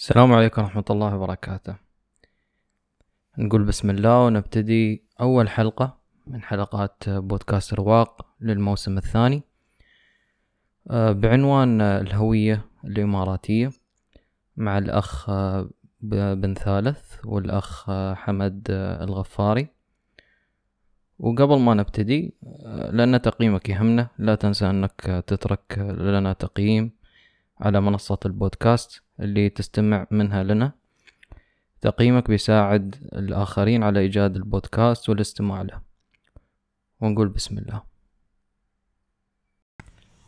السلام عليكم ورحمة الله وبركاته. نقول بسم الله ونبتدي أول حلقة من حلقات بودكاست رواق للموسم الثاني. آه، بعنوان الهوية الإماراتية مع الأخ آه، بن ثالث والأخ آه، حمد الغفاري. وقبل ما نبتدي لأن تقييمك يهمنا لا تنسى أنك تترك لنا تقييم. على منصة البودكاست اللي تستمع منها لنا. تقييمك بيساعد الآخرين على إيجاد البودكاست والاستماع له. ونقول بسم الله.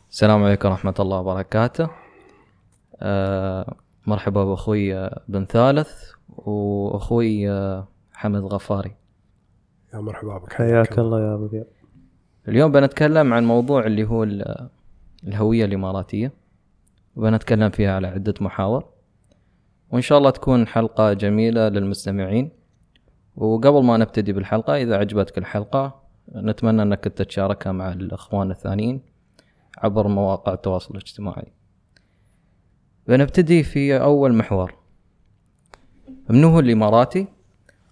السلام عليكم ورحمة الله وبركاته. أه مرحبا بأخوي بن ثالث وأخوي حمد غفاري. يا مرحبا بك. حياك الله يا أبو ذياب اليوم بنتكلم عن موضوع اللي هو الهوية الإماراتية. وبنتكلم فيها على عدة محاور. وإن شاء الله تكون حلقة جميلة للمستمعين. وقبل ما نبتدي بالحلقة إذا عجبتك الحلقة نتمنى أنك تتشاركها مع الأخوان الثانيين عبر مواقع التواصل الاجتماعي. بنبتدي في أول محور. منو الإماراتي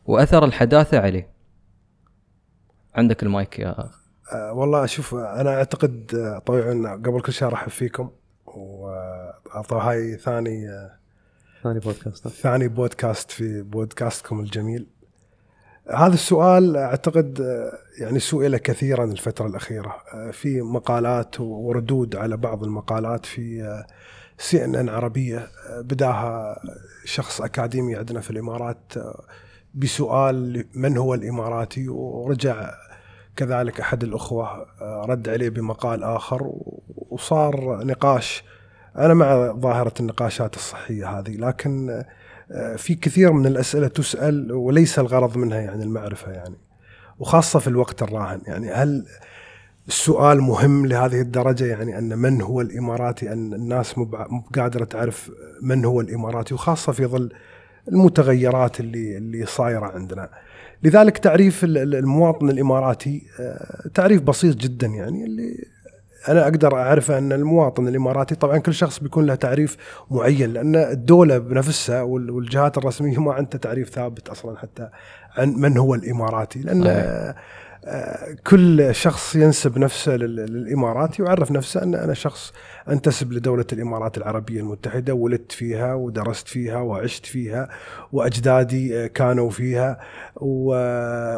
وأثر الحداثة عليه. عندك المايك يا أه والله شوف أنا أعتقد آه، طبعا قبل كل شيء أرحب فيكم وهاي ثاني ثاني بودكاست. ثاني بودكاست في بودكاستكم الجميل. هذا السؤال أعتقد يعني سئل كثيرا الفترة الأخيرة. في مقالات وردود على بعض المقالات في سي ان ان عربية بداها شخص أكاديمي عندنا في الإمارات بسؤال من هو الإماراتي ورجع كذلك أحد الأخوة رد عليه بمقال آخر وصار نقاش أنا مع ظاهرة النقاشات الصحية هذه لكن آه، في كثير من الأسئلة تسأل وليس الغرض منها يعني المعرفة يعني وخاصة في الوقت الراهن يعني. هل السؤال مهم لهذه الدرجة؟ يعني أن من هو الإماراتي؟ أن الناس مو قادرة تعرف من هو الإماراتي؟ وخاصة في ظل المتغيرات اللي اللي صايرة عندنا. لذلك تعريف المواطن الإماراتي آه، تعريف بسيط جدا يعني اللي أنا أقدر أعرف أن المواطن الإماراتي طبعا كل شخص بيكون له تعريف معين لأن الدولة بنفسها والجهات الرسمية ما عندها تعريف ثابت أصلا حتى عن من هو الإماراتي لأن صحيح. كل شخص ينسب نفسه للإماراتي ويعرف نفسه أن أنا شخص أنتسب لدولة الإمارات العربية المتحدة ولدت فيها ودرست فيها وعشت فيها وأجدادي آه، كانوا فيها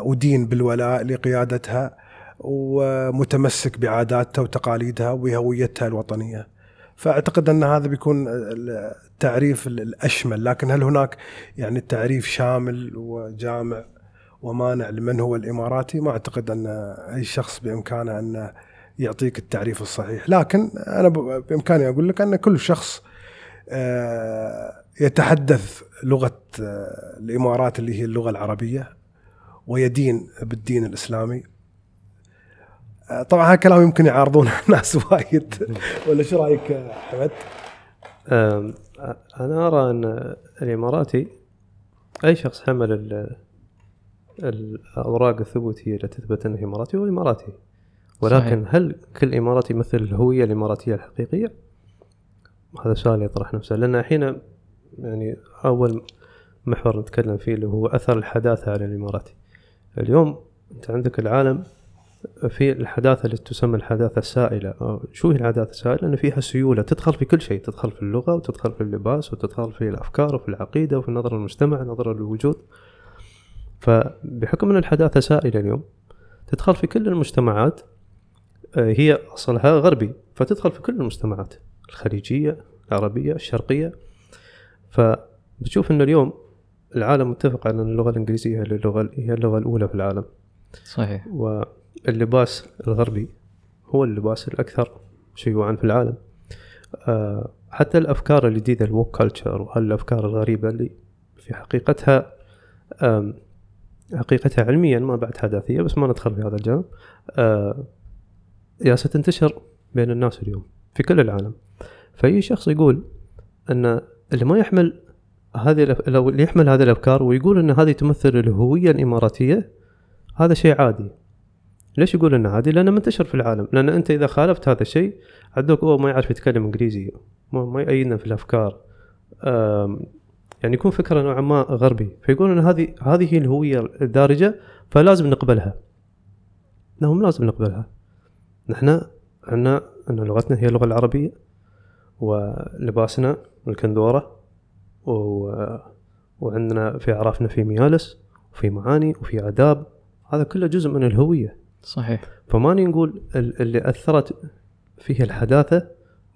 ودين بالولاء لقيادتها ومتمسك بعاداتها وتقاليدها وهويتها الوطنية. فأعتقد أن هذا بيكون التعريف الأشمل، لكن هل هناك يعني التعريف شامل وجامع ومانع لمن هو الإماراتي؟ ما أعتقد أن أي شخص بإمكانه أن يعطيك التعريف الصحيح، لكن أنا بإمكاني أقول لك أن كل شخص آه، يتحدث لغة آه، الإمارات اللي هي اللغة العربية ويدين بالدين الإسلامي طبعا هذا الكلام يمكن يعارضونه ناس وايد ولا شو رأيك حمد؟ أنا أرى أن الإماراتي أي شخص حمل الأوراق الثبوتية التي تثبت أنه إماراتي هو إماراتي. ولكن صحيح. هل كل إماراتي يمثل الهوية الإماراتية الحقيقية؟ هذا سؤال يطرح نفسه. لأن الحين يعني أول محور نتكلم فيه اللي هو أثر الحداثة على الإماراتي. اليوم أنت عندك العالم في الحداثة اللي تسمى الحداثة السائلة. شو هي الحداثة السائلة؟ أن فيها سيولة. تدخل في كل شيء. تدخل في اللغة وتدخل في اللباس وتدخل في الأفكار وفي العقيدة وفي نظرة المجتمع نظرة للوجود فبحكم أن الحداثة سائلة اليوم تدخل في كل المجتمعات آه، هي أصلها غربي فتدخل في كل المجتمعات الخليجية العربية الشرقية. فبتشوف أن اليوم العالم متفق على أن اللغة الإنجليزية هي اللغة هي اللغة الأولى في العالم. صحيح. و اللباس الغربي هو اللباس الأكثر شيوعا في العالم. آه، حتى الأفكار الجديدة الوك كلتشر وهالأفكار الغريبة اللي في حقيقتها حقيقتها علميا ما بعد حداثية بس ما ندخل في هذا الجانب. آه، يا ستنتشر بين الناس اليوم في كل العالم. فأي شخص يقول أن اللي ما يحمل هذه اللي يحمل هذه الأفكار ويقول أن هذه تمثل الهوية الإماراتية هذا شيء عادي. ليش يقول أنه عادي؟ لأنه منتشر في العالم، لأن أنت إذا خالفت هذا الشيء عندك هو ما يعرف يتكلم إنجليزي ما يأيدنا في الأفكار. يعني يكون فكرة نوعا ما غربي. فيقول إن هذه هذه هي الهوية الدارجة فلازم نقبلها. مو لازم نقبلها. نحن عندنا ان لغتنا هي اللغة العربية ولباسنا الكندوره و... وعندنا في أعرافنا في ميالس وفي معاني وفي آداب. هذا كله جزء من الهوية. صحيح. فماني نقول ال- اللي أثرت فيه الحداثة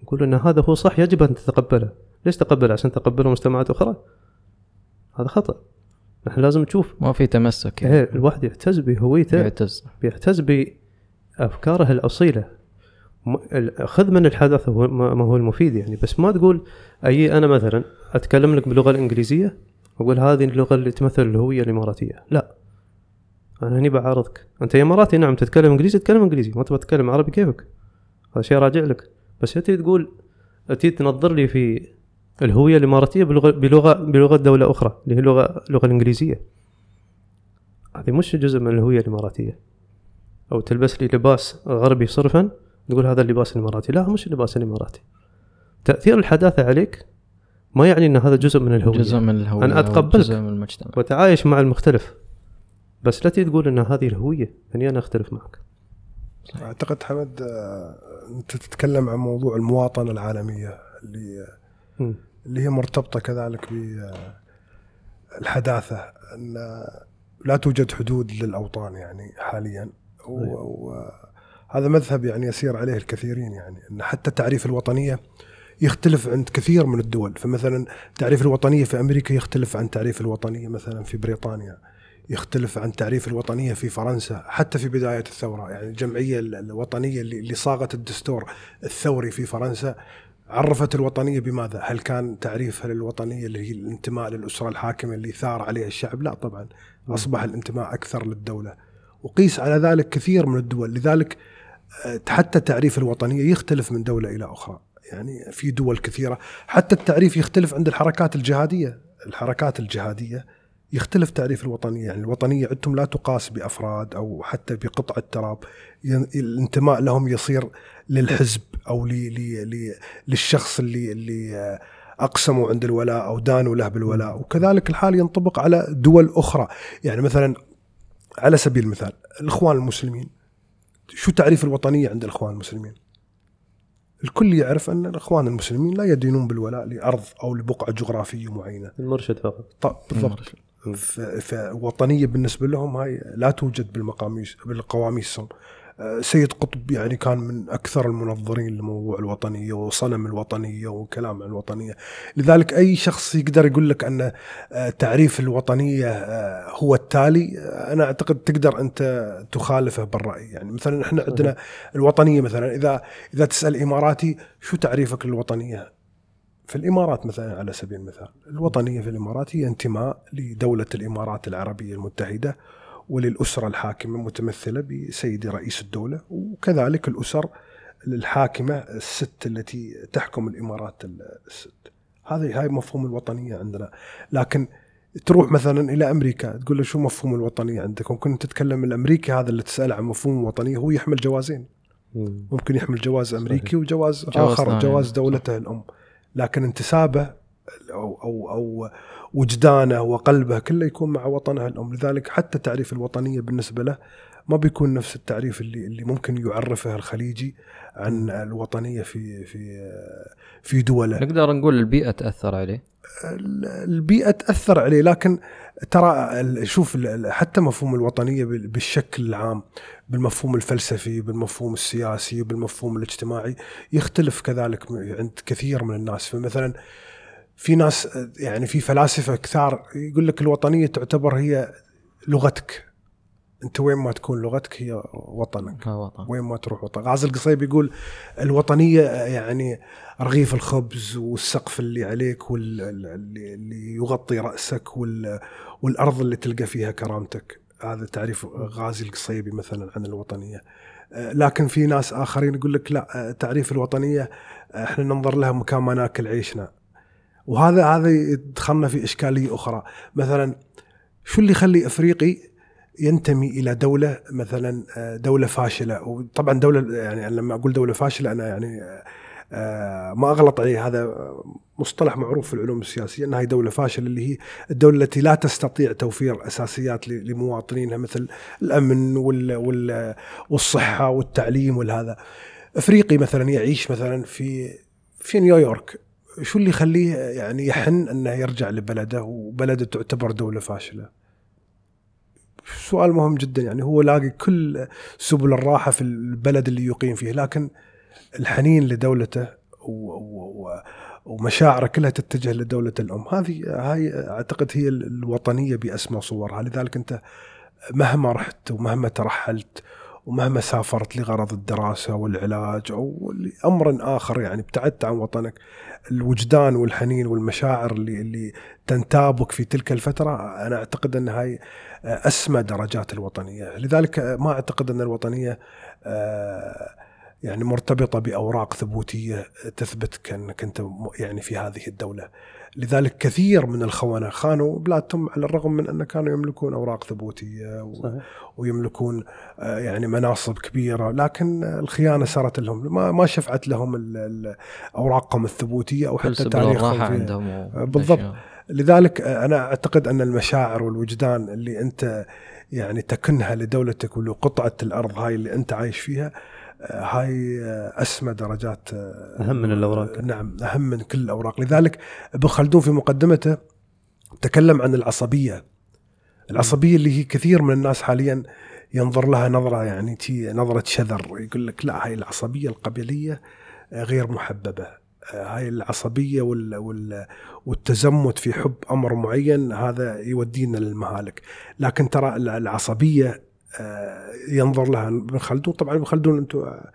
نقول أن هذا هو صح يجب أن تتقبله. ليش تقبله عشان تقبله مجتمعات أخرى. هذا خطأ. نحن لازم نشوف. ما في تمسك يعني. إيه الواحد يعتز بهويته. يعتز. بيعتز بأفكاره الأصيلة. خذ من الحدث هو ما هو المفيد يعني. بس ما تقول أي أنا مثلا أتكلم لك باللغة الإنجليزية وأقول هذه اللغة اللي تمثل الهوية الإماراتية. لا. أنا هني بعارضك. أنت يا إماراتي نعم تتكلم إنجليزي تتكلم إنجليزي. ما تبغى تتكلم عربي كيفك؟ هذا شيء راجع لك. بس تي تقول تي تنظر لي في الهوية الإماراتية بلغه بلغه بلغة دولة أخرى اللي هي اللغة اللغة الإنجليزية. هذه مش جزء من الهوية الإماراتية. أو تلبس لي لباس غربي صرفا تقول هذا اللباس الإماراتي. لا مش اللباس الإماراتي. تأثير الحداثة عليك ما يعني إن هذا جزء من الهوية. جزء من الهوية أنا أو أتقبلك. جزء من المجتمع. وتعايش مع المختلف. بس لا تقول إن هذه الهوية هني أنا أختلف معك. أعتقد حمد آه، أنت تتكلم عن موضوع المواطنة العالمية اللي مم. اللي هي مرتبطة كذلك بالحداثه أن لا توجد حدود للأوطان يعني حاليا. وهذا مذهب يعني يسير عليه الكثيرين يعني أن حتى تعريف الوطنية يختلف عند كثير من الدول. فمثلا تعريف الوطنية في أمريكا يختلف عن تعريف الوطنيه مثلا في بريطانيا يختلف عن تعريف الوطنية في فرنسا حتى في بداية الثورة. يعني الجمعية الوطنية اللي صاغت الدستور الثوري في فرنسا عرفت الوطنية بماذا؟ هل كان تعريفها للوطنية اللي هي الانتماء للأسرة الحاكمة اللي ثار عليها الشعب؟ لا طبعا. أصبح الانتماء أكثر للدولة. وقيس على ذلك كثير من الدول. لذلك آه، حتى تعريف الوطنية يختلف من دولة إلى أخرى. يعني في دول كثيرة. حتى التعريف يختلف عند الحركات الجهادية. الحركات الجهادية يختلف تعريف الوطنية. يعني الوطنية عندهم لا تقاس بأفراد أو حتى بقطعه تراب الانتماء لهم يصير للحزب أو لي لي لي للشخص اللي اللي أقسموا عند الولاء أو دانوا له بالولاء. وكذلك الحال ينطبق على دول أخرى. يعني مثلا على سبيل المثال الإخوان المسلمين. شو تعريف الوطنية عند الإخوان المسلمين؟ الكل يعرف أن الإخوان المسلمين لا يدينون بالولاء لأرض أو لبقعة جغرافية معينة. المرشد فقط. طب بالضبط. فوطنيه بالنسبة لهم هاي لا توجد بالمقاميس بالقواميسهم. آه، سيد قطب يعني كان من أكثر المنظرين لموضوع الوطنية وصنم الوطنية وكلام عن الوطنية. لذلك أي شخص يقدر يقول لك أن آه، تعريف الوطنية آه، هو التالي أنا أعتقد تقدر أنت تخالفه بالرأي. يعني مثلا إحنا عندنا الوطنية مثلا إذا إذا تسأل إماراتي شو تعريفك للوطنية؟ في الإمارات مثلا على سبيل المثال، الوطنية في الإمارات هي انتماء لدولة الإمارات العربية المتحدة وللأسرة الحاكمة متمثله بسيدي رئيس الدولة وكذلك الأسر الحاكمة الست التي تحكم الإمارات الست. هذه هاي مفهوم الوطنية عندنا، لكن تروح مثلا إلى أمريكا تقول له شو مفهوم الوطنية عندك؟ ممكن تتكلم الأمريكي هذا اللي تساله عن مفهوم الوطنيه هو يحمل جوازين. مم. ممكن يحمل جواز أمريكي وجواز جواز آخر. جواز دولته الأم لكن انتسابه أو أو أو وجدانه وقلبه كله يكون مع وطنها الأم. لذلك حتى تعريف الوطنيه بالنسبة له ما بيكون نفس التعريف اللي اللي ممكن يعرفه الخليجي عن الوطنية في في في دولة. نقدر نقول البيئة تأثر عليه. البيئة تأثر عليه لكن ترى شوف حتى مفهوم الوطنية بال- بالشكل العام بالمفهوم الفلسفي بالمفهوم السياسي بالمفهوم الاجتماعي يختلف كذلك عند كثير من الناس. فمثلا في ناس يعني في فلاسفة كثار يقول لك الوطنية تعتبر هي لغتك. انت وين ما تكون لغتك هي وطنك. وطن. وين ما تروح وطن. غازي القصيب يقول الوطنية يعني رغيف الخبز والسقف اللي عليك واللي اللي يغطي رأسك وال والأرض اللي تلقى فيها كرامتك. هذا تعريف غازي القصيبي مثلا عن الوطنية. آه، لكن في ناس آخرين يقول لك لا تعريف الوطنية آه، إحنا ننظر لها مكان ما ناكل عيشنا. وهذا هذا يدخلنا في إشكالية أخرى. مثلا شو اللي يخلي أفريقي ينتمي إلى دولة مثلا آه، دولة فاشلة وطبعا دولة يعني لما أقول دولة فاشلة أنا يعني آه، ما أغلط عليه هذا مصطلح معروف في العلوم السياسية إنها دولة فاشلة اللي هي الدولة التي لا تستطيع توفير أساسيات ل- لمواطنينها مثل الأمن وال وال والصحة والتعليم والهذا. أفريقي مثلا يعيش مثلا في في نيويورك شو اللي يخليه يعني يحن أنه يرجع لبلده وبلده تعتبر دولة فاشلة؟ سؤال مهم جدا يعني هو لاقي كل سبل الراحة في البلد اللي يقيم فيه لكن الحنين لدولته ومشاعره كلها تتجه لدولة الأم. هذه هاي أعتقد هي الوطنية باسمى صورها. لذلك أنت مهما رحت ومهما ترحلت ومهما سافرت لغرض الدراسة والعلاج أو لأمر آخر يعني ابتعدت عن وطنك الوجدان والحنين والمشاعر اللي اللي تنتابك في تلك الفترة أنا أعتقد أن هاي أسمى درجات الوطنية. لذلك ما أعتقد أن الوطنية آه، يعني مرتبطة بأوراق ثبوتية تثبت انك انت م- يعني في هذه الدولة لذلك كثير من الخونه خانوا بلادهم على الرغم من أن كانوا يملكون أوراق ثبوتية و- صحيح ويملكون آه، يعني مناصب كبيرة لكن الخيانة صارت لهم ما ما شفعت لهم ال- ال- أوراقهم الثبوتية أو كل حتى تاريخهم عندهم و- بالضبط. أشياء. لذلك أنا أعتقد أن المشاعر والوجدان اللي أنت يعني تكنها لدولتك ولقطعة الأرض هاي اللي أنت عايش فيها آه، هاي آه، أسمى درجات آه، أهم من الأوراق. نعم أهم من كل الأوراق. لذلك ابن خلدون في مقدمته تكلم عن العصبية. العصبية اللي هي كثير من الناس حاليا ينظر لها نظرة يعني تي نظرة شذر يقول لك لا هاي العصبية القبلية آه، غير محببة. هاي العصبية وال وال والتزمت في حب أمر معين هذا يودينا للمهالك. لكن ترى العصبية ينظر لها ابن خلدون. طبعا ابن خلدون أنتم آه،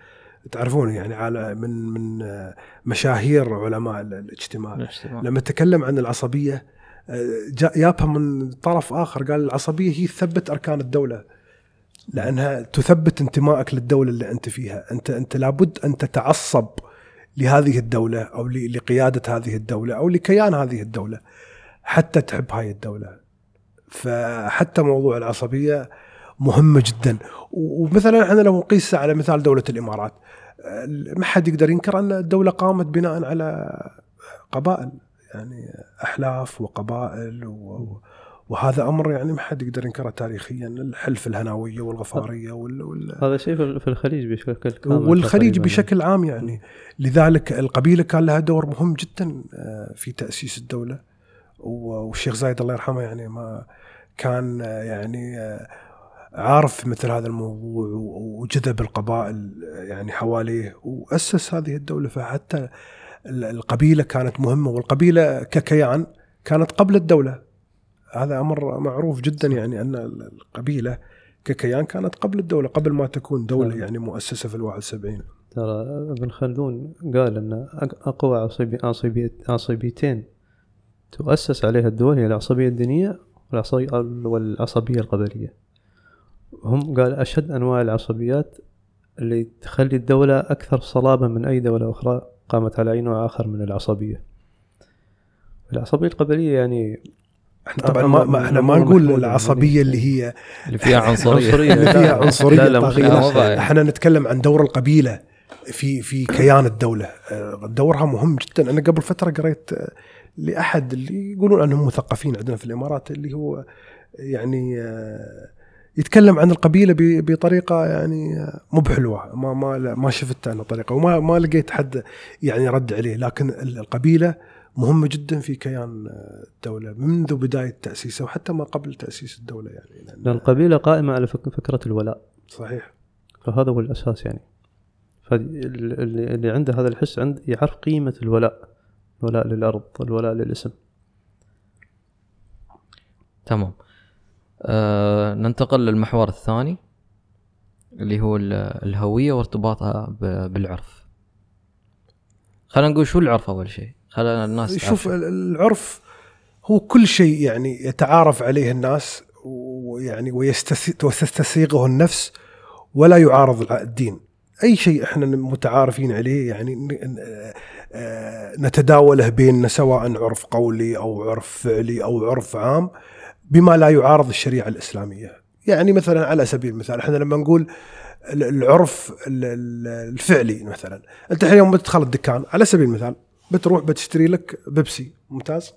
تعرفون يعني على من من آه، مشاهير علماء ال- الاجتماع. الاجتماع. لما تكلم عن العصبية آه، جاء يابها من طرف آخر قال العصبية هي تثبت أركان الدولة لأنها تثبت انتمائك للدولة اللي أنت فيها. أنت أنت لابد أن تتعصب لهذه الدولة أو لقيادة هذه الدولة أو لكيان هذه الدولة حتى تحب هاي الدولة. فحتى موضوع العصبية مهمة جدا. ومثلا إحنا لو نقيسها على مثال دولة الإمارات آه، ما حد يقدر ينكر أن الدولة قامت بناء على قبائل يعني أحلاف وقبائل و وهذا أمر يعني ما حد يقدر ينكره تاريخيا الحلف الهناويه والغفارية وال, وال هذا شيء في الخليج بشكل كامل والخليج. بشكل عام يعني. لذلك القبيلة كان لها دور مهم جدا آه، في تأسيس الدولة. والشيخ زايد الله يرحمه يعني ما كان آه، يعني عارف مثل هذا الموضوع وجذب القبائل يعني حواليه وأسس هذه الدولة. فحتى ال- القبيلة كانت مهمة والقبيلة ككيان كانت قبل الدولة. هذا أمر معروف جدا يعني أن القبيلة ككيان كانت قبل الدولة قبل ما تكون دولة نعم. يعني مؤسسة في الواحد وسبعين. ترى ابن خلدون قال أن أقوى عصبي عصبية عصبيتين تؤسس عليها الدول هي العصبية الدينية والعصبي- والعصبية القبلية. هم قال أشد أنواع العصبيات اللي تخلي الدولة أكثر صلابة من أي دولة أخرى قامت على أي نوع آخر من العصبية. العصبية القبلية يعني إحنا طبعا ما, ما إحنا ما نقول العصبية اللي هي اللي فيها عنصرية. عنصرية. اللي فيها لا، عنصرية لا لا. إحنا نتكلم عن دور القبيلة في في كيان الدولة. آه، دورها مهم جدا. أنا قبل فترة قريت آه، لأحد اللي يقولون أنهم مثقفين عندنا في الإمارات اللي هو يعني آه، يتكلم عن القبيلة ب- بطريقة يعني مو بحلوة. ما ما ما شفت أنا طريقة وما ما لقيت حد يعني رد عليه. لكن ال- القبيلة مهمة جدا في كيان آه، الدولة منذ بداية تأسيسها وحتى ما قبل تأسيس الدولة يعني. لأن- لأن القبيلة قائمة على فك- فكرة الولاء. صحيح. فهذا هو الأساس يعني. فاللي اللي عنده هذا الحس عند يعرف قيمة الولاء. الولاء للأرض الولاء للاسم. تمام. آه ننتقل للمحور الثاني اللي هو ال- الهوية وارتباطها بالعرف. خلينا نقول شو العرف أول شيء؟ خلينا الناس شوف العرف هو كل شيء يعني يتعارف عليه الناس ويعني ويستس- وتستسيغه النفس ولا يعارض الدين. أي شيء إحنا متعارفين عليه يعني آه، نتداوله بيننا سواء عرف قولي أو عرف فعلي أو عرف عام بما لا يعارض الشريعة الإسلامية. يعني مثلا على سبيل المثال إحنا لما نقول ال- العرف ال- ال- الفعلي مثلا أنت الحين يوم بتدخل الدكان على سبيل المثال بتروح بتشتري لك بيبسي ممتاز.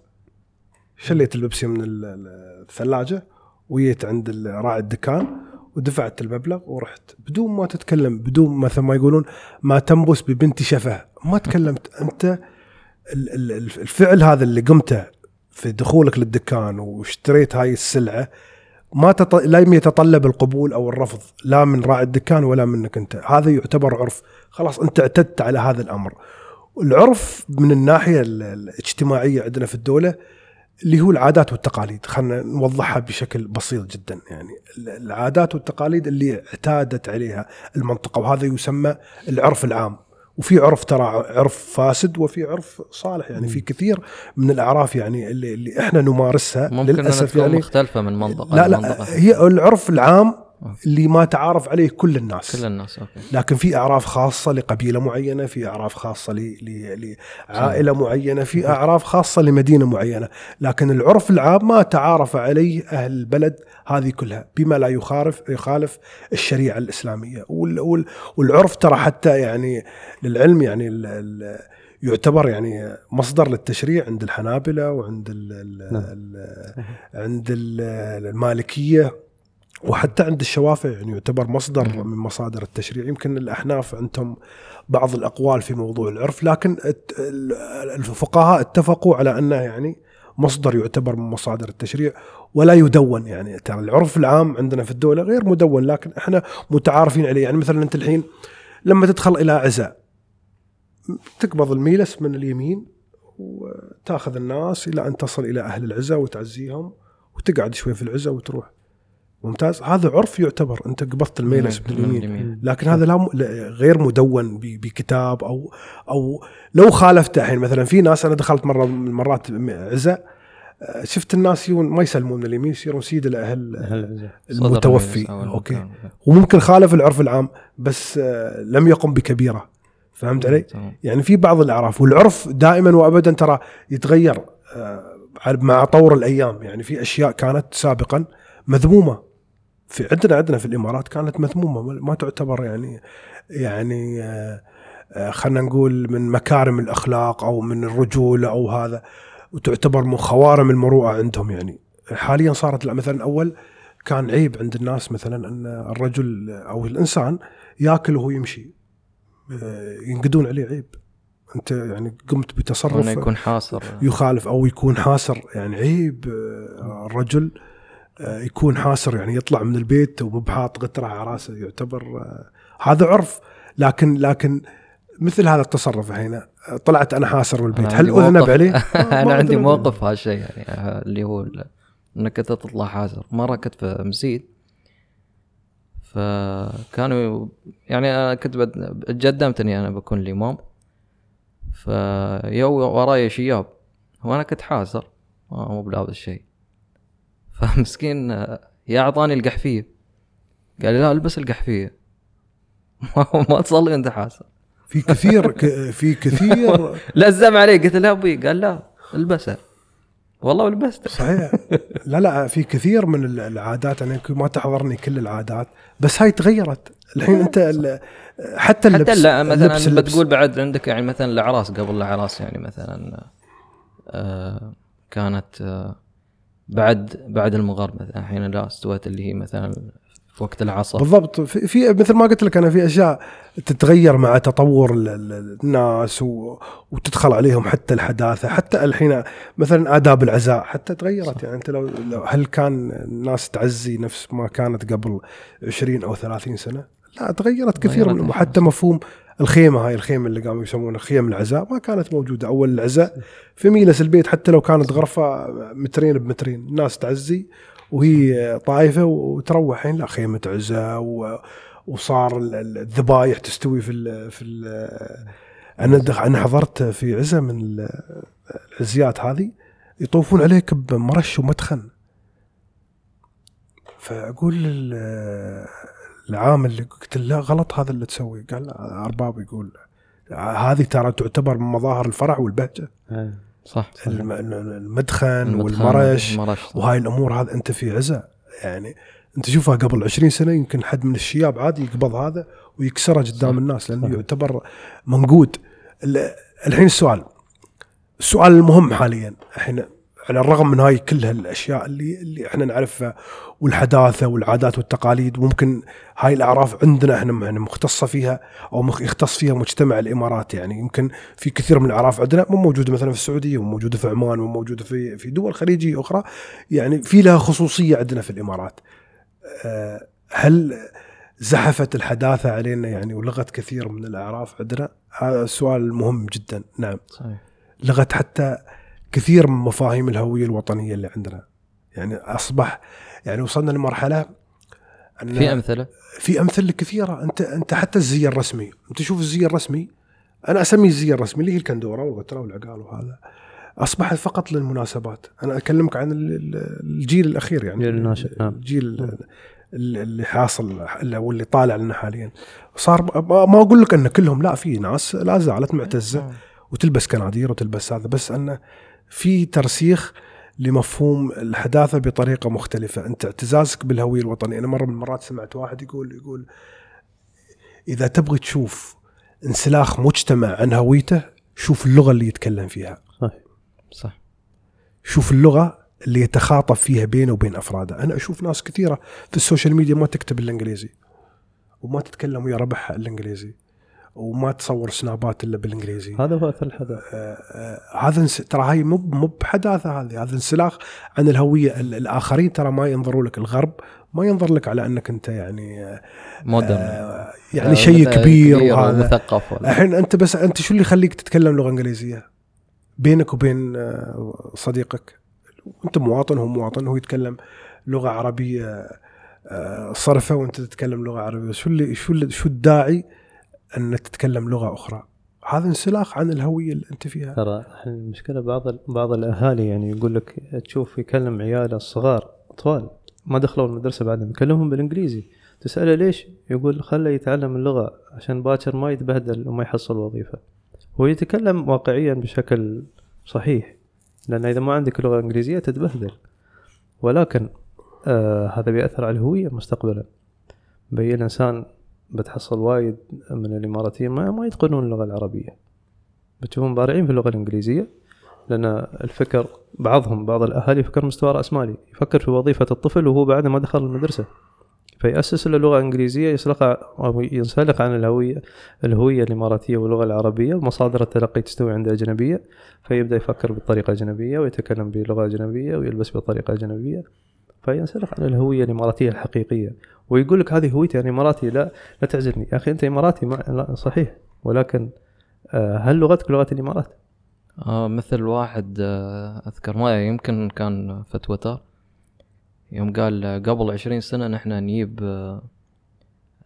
شليت البيبسي من ال- ال- الثلاجة وجيت عند راعي الدكان ودفعت المبلغ ورحت. بدون ما تتكلم بدون مثل ما يقولون ما تنبس ببنت شفه. ما تكلمت. أنت ال- ال- ال- الفعل هذا اللي قمته في دخولك للدكان واشتريت هاي السلعة ما تط... لم يتطلب القبول أو الرفض لا من راعي الدكان ولا منك أنت. هذا يعتبر عرف. خلاص أنت اعتدت على هذا الأمر. العرف من الناحية ال- الاجتماعية عندنا في الدولة اللي هو العادات والتقاليد. خلينا نوضحها بشكل بسيط جدا يعني. ال- العادات والتقاليد اللي اعتادت عليها المنطقة وهذا يسمى العرف العام. وفي عرف ترى عرف فاسد وفي عرف صالح يعني في كثير من الأعراف يعني اللي, اللي إحنا نمارسها ممكن للأسف تكون يعني مختلفة من منطقة لا. لا هي العرف العام اللي ما تعارف عليه كل الناس. كل الناس أوكي. لكن في أعراف خاصة لقبيلة معينة في أعراف خاصة ل- ل- لعائلة معينة في أعراف خاصة لمدينة معينة. لكن العرف العام ما تعارف عليه أهل البلد هذه كلها بما لا يخالف يخالف الشريعة الإسلامية. وال- وال- والعرف ترى حتى يعني للعلم يعني ال- ال- يعتبر يعني مصدر للتشريع عند الحنابلة وعند ال ال نعم. عند ال- المالكية. وحتى عند الشوافع يعني يعتبر مصدر. من مصادر التشريع. يمكن الأحناف عندهم بعض الأقوال في موضوع العرف لكن الفقهاء اتفقوا على أنه يعني مصدر يعتبر من مصادر التشريع ولا يدون يعني. ترى العرف العام عندنا في الدولة غير مدون لكن إحنا متعارفين عليه. يعني مثلا أنت الحين لما تدخل إلى عزاء تقبض الميلس من اليمين وتأخذ الناس إلى أن تصل إلى أهل العزاء وتعزيهم وتقعد شوي في العزاء وتروح. ممتاز. هذا عرف يعتبر أنت قبضت الميلس من اليمين لكن هذا لا غير مدون ب- بكتاب أو أو لو خالفته الحين. مثلا في ناس أنا دخلت مرة من المرات عزاء آه، شفت الناس يجون ما يسلمون من اليمين يصيرون سيد الأهل. المتوفي. أوكي. وممكن خالف العرف العام بس آه، لم يقم بكبيرة. فهمت علي؟ يعني في بعض الأعراف والعرف دائما وابدا ترى يتغير آه، مع طور الأيام. يعني في أشياء كانت سابقا مذمومة. في عندنا عندنا في الإمارات كانت مذمومة ما تعتبر يعني يعني آه، آه، خلينا نقول من مكارم الأخلاق أو من الرجولة أو هذا وتعتبر من خوارم المروءة عندهم يعني. حاليا صارت لا مثلا أول كان عيب عند الناس مثلا أن الرجل أو الإنسان ياكل وهو يمشي. آه، ينقدون عليه عيب. أنت يعني قمت بتصرف يكون حاصر. يخالف أو يكون حاسر يعني عيب الرجل يكون حاسر يعني يطلع من البيت ومو بحاط غتره على راسه يعتبر آه، هذا عرف. لكن لكن مثل هذا التصرف هنا آه، طلعت أنا حاسر من البيت. هل أذنب عليه؟ آه، أنا عندي. موقف هالشيء يعني آه، اللي هو إنك أنت تطلع حازر مرة كنت في مسجد فكانوا يعني أنا كنت تقدمت إني أنا بكون الامام فيو وراي شياب وأنا كنت حازر آه، مو بلابس شيء فمسكين يا أعطاني القحفية. قال لي لا ألبس القحفية. ما تصلي أنت حازر في كثير ك- في كثير. لزم علي قلت له أبوي قال لا البسها والله ولبسته صحيح. لا لا في كثير من ال- العادات أنا يمكن ما تحضرني كل العادات بس هاي تغيرت. الحين أنت ال- حتى اللبس حتى لا مثلا اللبس- اللبس. بتقول بعد عندك يعني مثلا الاعراس قبل الاعراس يعني مثلا آه كانت آه بعد بعد المغرب مثلا الحين لا استوت اللي هي مثلا في وقت العصر. بالضبط. في, في مثل ما قلت لك أنا في أشياء تتغير مع تطور ال- ال- الناس و وتدخل عليهم حتى الحداثة حتى الحين مثلا آداب العزاء حتى تغيرت. يعني أنت لو, لو هل كان الناس تعزي نفس ما كانت قبل 20 أو 30 سنة؟ لا تغيرت كثير وحتى مفهوم الخيمة هاي الخيمة اللي قاموا يسمونها خيم العزاء ما كانت موجودة أول العزاء. في ميلس البيت حتى لو كانت غرفة مترين بمترين الناس تعزي وهي طايفه وتروح. الحين لا خيمة عزاء وصار ال- ال- الذبايح تستوي في ال في ال أنا أنا حضرت في عزه من ال- العزيات هذه يطوفون عليك بمرش ومدخن. فأقول العامل اللي قلت له لا غلط هذا اللي تسويه قال أرباب يقول هذه ترى تعتبر من مظاهر الفرح والبهجة آه. صح, صح. الم- المدخن المدخن والمرش المرش صح. وهاي الأمور هذا أنت في عزة يعني أنت شوفها قبل 20 سنة يمكن حد من الشياب عادي يقبض هذا ويكسره قدام الناس لأنه صحيح. يعتبر منقود ال- الحين السؤال السؤال المهم حاليا إحنا على الرغم من هاي كل هالأشياء اللي اللي إحنا نعرفها والحداثة والعادات والتقاليد ممكن هاي الأعراف عندنا إحنا مختصة فيها أو مخ- يختص فيها مجتمع الإمارات يعني. يمكن في كثير من الأعراف عندنا مو موجودة مثلا في السعودية مو موجودة في عمان مو موجودة في في دول خليجية أخرى يعني في لها خصوصية عندنا في الإمارات. آه، هل زحفت الحداثة علينا يعني ولغت كثير من الأعراف عندنا؟ هذا سؤال مهم جدا. نعم. صحيح. لغت حتى كثير من مفاهيم الهوية الوطنية اللي عندنا. يعني اصبح يعني وصلنا لمرحلة أن في أمثلة؟ في أمثلة كثيرة. انت أنت حتى الزي الرسمي. أنت شوف الزي الرسمي. أنا أسميه الزي الرسمي اللي هي الكندورة والغترة والعقال وهذا. أصبحت فقط للمناسبات. أنا أكلمك عن ال- ال- الجيل الأخير يعني. الجيل الناشئ، نعم. الجيل ال- اللي حاصل واللي طالع لنا حاليا. صار ما ما أقول لك أن كلهم لا في ناس لا زالت معتزة وتلبس كنادير وتلبس هذا بس انه في ترسيخ لمفهوم الحداثة بطريقة مختلفة، أنت اعتزازك بالهوية الوطنية، أنا مرة من المرات سمعت واحد يقول يقول إذا تبغي تشوف انسلاخ مجتمع عن هويته شوف اللغة اللي يتكلم فيها، صحيح. صح. شوف اللغة اللي يتخاطب فيها بينه وبين أفراده، أنا أشوف ناس كثيرة في السوشيال ميديا ما تكتب الانجليزي وما تتكلم ويا ربعها الانجليزي وما تصور سنابات إلا بالإنجليزي. هذا هو أثر الحدث. آه، آه، هذا انس- ترى هاي مو مو بحداثة هذه. هذا انسلاخ عن الهوية ال- الآخرين. ترى ما ينظروا لك الغرب ما ينظر لك على أنك أنت يعني آه، مودرن آه، يعني شيء كبير وهذا. مثقف ولا. الحين أنت بس أنت شو اللي يخليك تتكلم لغة إنجليزية؟ بينك وبين صديقك. أنت مواطن هو مواطن هو يتكلم لغة عربية صرفة وأنت تتكلم لغة عربية. شو اللي شو اللي شو الداعي أن تتكلم لغة أخرى؟ هذا انسلاخ عن الهوية اللي أنت فيها. ترى المشكلة بعض بعض الأهالي يعني يقول لك تشوف يكلم عياله الصغار أطفال ما دخلوا المدرسة بعدهم يكلمهم بالإنجليزي. تسأله ليش؟ يقول خله يتعلم اللغة عشان باكر ما يتبهدل وما يحصل وظيفة. هو يتكلم واقعيا بشكل صحيح لأن إذا ما عندك لغة إنجليزية تتبهدل. ولكن آه هذا بيأثر على الهوية مستقبلا. بي الإنسان بتحصل وايد من الإماراتيين ما, ما يتقنون اللغة العربية. بتشوفهم بارعين في اللغة الإنجليزية لأن الفكر بعضهم بعض الأهالي يفكر مستوى رأس مالي. يفكر في وظيفة الطفل وهو بعد ما دخل المدرسة. فيأسس له لغة إنجليزية يسلق أو ينسلق عن الهويه الهوية الإماراتية واللغة العربية ومصادر التلقي تستوي عنده أجنبية. فيبدأ يفكر بطريقة أجنبية ويتكلم بلغة أجنبية ويلبس بطريقة أجنبية. فينسلخ عن الهوية الإماراتية الحقيقية. ويقول لك هذه هويتي أنا إماراتي لا لا تعزلني. يا أخي أنت إماراتي ما لا صحيح. ولكن آه، هل لغتك لغة الإمارات؟ آه مثل واحد آه أذكر ما يمكن كان في تويتر يوم قال قبل عشرين سنة نحن نجيب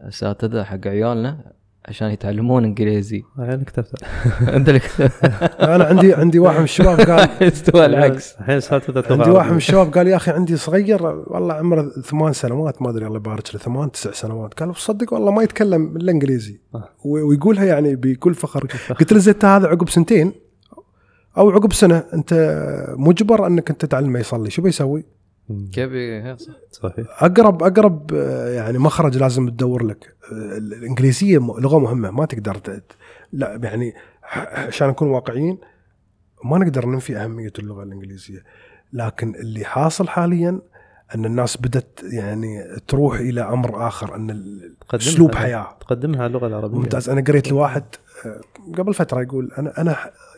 أساتذة حق عيالنا. عشان يتعلمون إنجليزي أنا كتبت أنت اللي كتبت. أنا عندي عندي واحد من الشباب قال استوى العكس الحين لغة عندي واحد من. الشباب قال يا أخي عندي صغير والله عمره ثمان سنوات ما أدري الله يبارك له ثمان تسع سنوات قال صدق والله ما يتكلم إلا إنجليزي آه. ويقولها يعني بكل فخر قلت له زين هذا عقب سنتين أو عقب سنة أنت مجبر أنك أنت تعلمه يصلي شو بيسوي؟ مم. كيف ي- صح. صحيح. أقرب أقرب آه، يعني مخرج لازم تدور لك. آه، الإنجليزية لغة مهمة ما تقدر لا يعني عشان نكون واقعيين ما نقدر ننفي أهمية اللغة الإنجليزية. لكن اللي حاصل حاليا أن الناس بدات يعني تروح إلى أمر آخر أن أسلوب حياة. تقدمها اللغة العربية. ممتاز. أنا قريت لواحد آه، قبل فترة يقول أنا أنا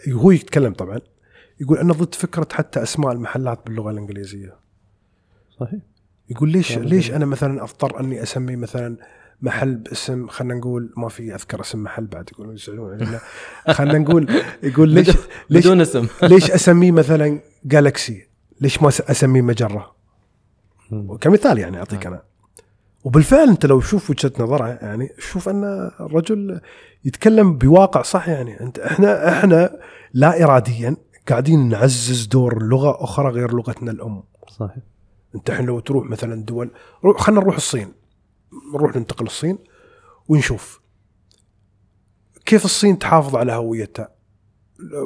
هو يتكلم طبعا يقول أنا ضد فكرة حتى أسماء المحلات باللغة الإنجليزية. صحيح. يقول ليش ليش. أنا مثلا أضطر أني أسمي مثلا محل باسم خلينا نقول ما في أذكر اسم محل بعد يقولون يزعلون علينا خلينا نقول يقول ليش ليش بدون اسم. ليش أسميه مثلا جالكسي ليش ما أسميه مجرة. كمثال يعني أعطيك أنا. وبالفعل أنت لو شوف وجهة نظره يعني شوف أن الرجل يتكلم بواقع صح يعني. أنت إحنا إحنا لا اراديا قاعدين نعزز دور لغة أخرى غير لغتنا الأم. صحيح. انت الحين لو تروح مثلا دول. روح خلينا نروح الصين. نروح ننتقل الصين ونشوف كيف الصين تحافظ على هويتها.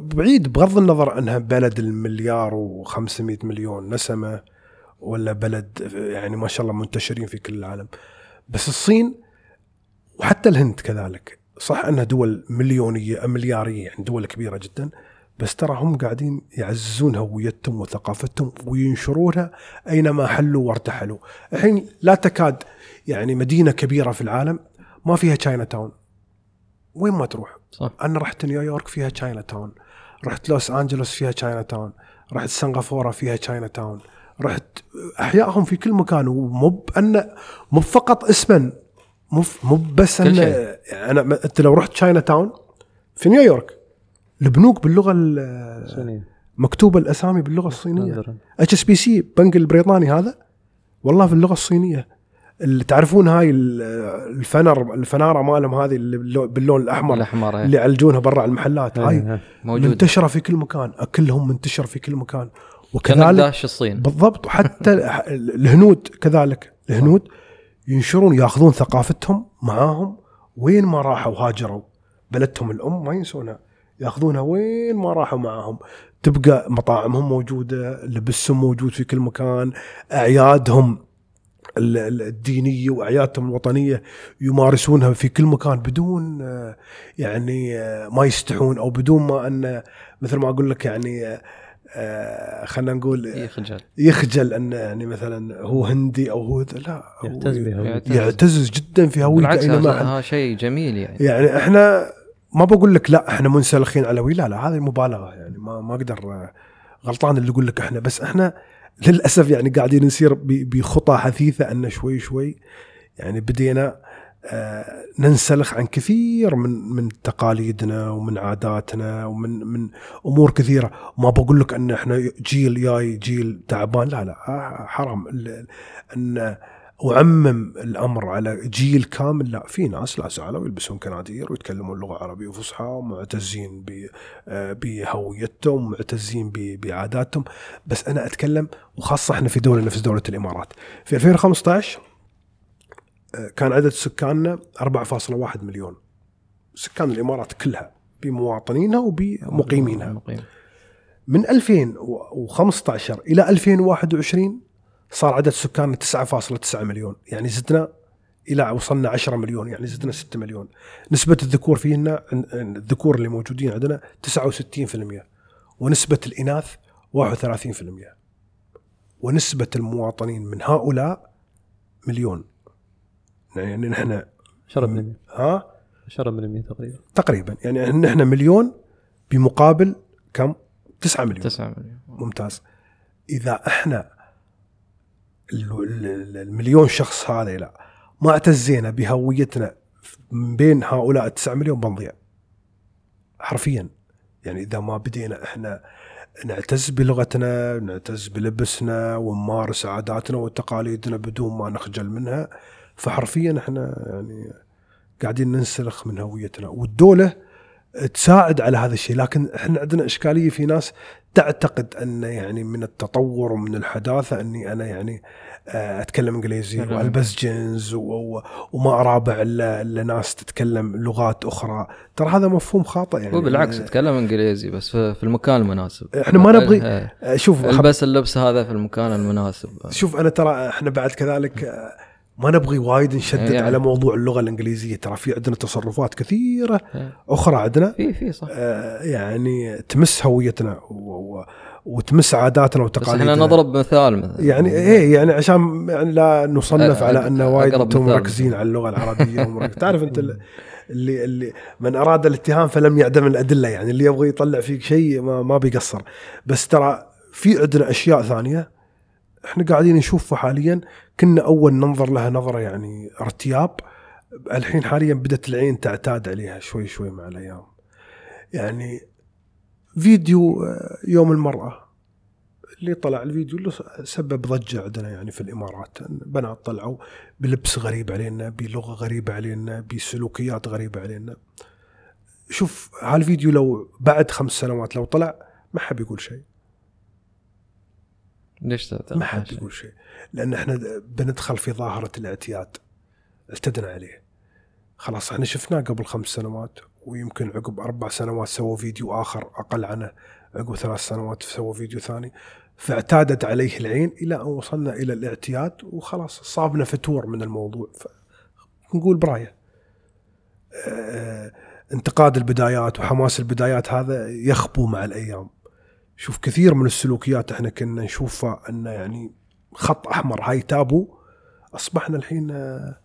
بعيد بغض النظر أنها بلد المليار و500 مليون نسمة ولا بلد يعني ما شاء الله منتشرين في كل العالم. بس الصين وحتى الهند كذلك. صح أنها دول مليونية مليارية يعني دول كبيرة جدا. بس ترى هم قاعدين يعززون هويتهم وثقافتهم وينشرونها أينما حلوا وارتحلوا. الحين لا تكاد يعني مدينة كبيرة في العالم ما فيها Chinatown. وين ما تروح؟ صح أنا رحت نيويورك فيها Chinatown. رحت لوس أنجلوس فيها Chinatown. رحت سنغافورة فيها Chinatown. رحت أحيائهم في كل مكان ومو مو فقط اسما مو مو بس أن شيء. أنا أنت لو رحت Chinatown في نيويورك البنوك باللغة ال- صينية مكتوبه الأسامي باللغة الصينية. HSBC بنك البريطاني هذا والله في اللغة الصينية. اللي تعرفون هاي ال- الفنر الفنارة مالهم هذه اللي باللو- باللون الأحمر الأحمر اللي يعلقونها برا المحلات هاي إيه، إيه. موجود منتشرة في كل مكان أكلهم منتشر في كل مكان. وكذلك داش الصين. بالضبط. وحتى الهنود كذلك الهنود ينشرون ياخذون ثقافتهم معاهم وين ما راحوا هاجروا. بلدهم الأم ما ينسونها. ياخذونها وين ما راحوا معاهم تبقى مطاعمهم موجودة لبسهم موجود في كل مكان أعيادهم ال- ال- الدينية وأعيادهم الوطنية يمارسونها في كل مكان بدون آه، يعني آه، ما يستحون أو بدون ما أن مثل ما أقول لك يعني آه، خلينا نقول اي خجل يخجل أن يعني مثلا هو هندي أو هو لا هو يعتز بها يعتز. يعتز جدا في هويته بالعكس. هذا شيء جميل يعني يعني إحنا ما بقول لك لا إحنا منسلخين علوي لا لا هذه مبالغة يعني ما ما أقدر آه، غلطان اللي يقول لك إحنا بس إحنا للأسف يعني قاعدين نسير بخطى حثيثة إن شوي شوي يعني بدينا آه، ننسلخ عن كثير من من تقاليدنا ومن عاداتنا ومن من أمور كثيرة. ما بقول لك إن إحنا جيل جاي جيل تعبان لا لا آه، حرام. إن اعمم الأمر على جيل كامل. لا في ناس لا زالوا يلبسون كنادير ويتكلمون لغة عربية فصحى ومعتزين آه، بهويتهم ومعتزين ب- بعاداتهم. بس أنا أتكلم وخاصة إحنا في دولة نفس دولة الإمارات. في 2015 آه، كان عدد سكاننا 4.1 مليون. سكان الإمارات كلها بمواطنينها وبمقيمينها. مقيم. من 2015 إلى 2021 صار عدد سكاننا 9.9 مليون. يعني زدنا إلى وصلنا 10 مليون يعني زدنا 6 مليون. نسبة الذكور فينا الذكور اللي موجودين عندنا 69% ونسبة الإناث 31% ونسبة المواطنين من هؤلاء مليون. يعني نحن 10% ها؟ 10% تقريبا. تقريبا. يعني نحن مليون بمقابل كم؟ 9 مليون. 9 مليون. ممتاز. إذا إحنا المليون شخص هذا لا. ما اعتزينا بهويتنا من بين هؤلاء التسعة مليون بنضيع حرفيا. يعني إذا ما بدينا إحنا نعتز بلغتنا نعتز بلبسنا ونمارس عاداتنا وتقاليدنا بدون ما نخجل منها فحرفيا إحنا يعني قاعدين ننسلخ من هويتنا. والدولة تساعد على هذا الشيء لكن إحنا عندنا إشكالية في ناس تعتقد أن يعني من التطور ومن الحداثة أني أنا يعني آه، أتكلم إنجليزي نعم. وألبس و- وما أرابع إلا إلا ناس تتكلم لغات أخرى ترى هذا مفهوم خاطئ يعني بالعكس تكلم إنجليزي بس في المكان المناسب إحنا ما نبغي-. آه، شوف ألبس اللبس هذا في المكان المناسب شوف أنا ترى إحنا بعد كذلك آه، ما نبغي وايد نشدد يعني. على موضوع اللغة الإنجليزية. ترى في عندنا تصرفات كثيرة إيه. أخرى عندنا. في في صح. آه، يعني تمس هويتنا و- و- وتمس عاداتنا بس وتقاليدنا. إحنا نضرب مثال مثلا. يعني إيه يعني عشان يعني لا نصنف على أن وايد أنتم. مركزين على اللغة العربية تعرف أنت ال- اللي اللي من أراد الاتهام فلم يعدم الأدلة. يعني اللي يبغى يطلع فيك شيء ما, ما بيقصر. بس ترى في عندنا أشياء ثانية إحنا قاعدين نشوفها حاليا. كنا أول ننظر لها نظرة يعني ارتياب. الحين حاليا بدأت العين تعتاد عليها شوي شوي مع الأيام. يعني فيديو آه، يوم المرأة. اللي طلع الفيديو اللي سبب ضجة عندنا يعني في الإمارات. بنات طلعوا بلبس غريب علينا بلغة غريبة علينا بسلوكيات غريبة علينا. شوف هالفيديو لو بعد خمس سنوات لو طلع ما حد بيقول شيء. ليش ما حد بيقول شيء. لأن إحنا بندخل في ظاهرة الاعتياد. اعتدنا عليه. خلاص إحنا شفناه قبل خمس سنوات ويمكن عقب أربع سنوات سووا فيديو آخر أقل عنه عقب ثلاث سنوات سووا فيديو ثاني. فاعتادت عليه العين إلى أن وصلنا إلى الاعتياد وخلاص صابنا فتور من الموضوع. نقول براية. آه، انتقاد البدايات وحماس البدايات هذا يخبو مع الأيام. شوف كثير من السلوكيات إحنا كنا نشوفها انه يعني خط أحمر هاي تابو أصبحنا الحين آه،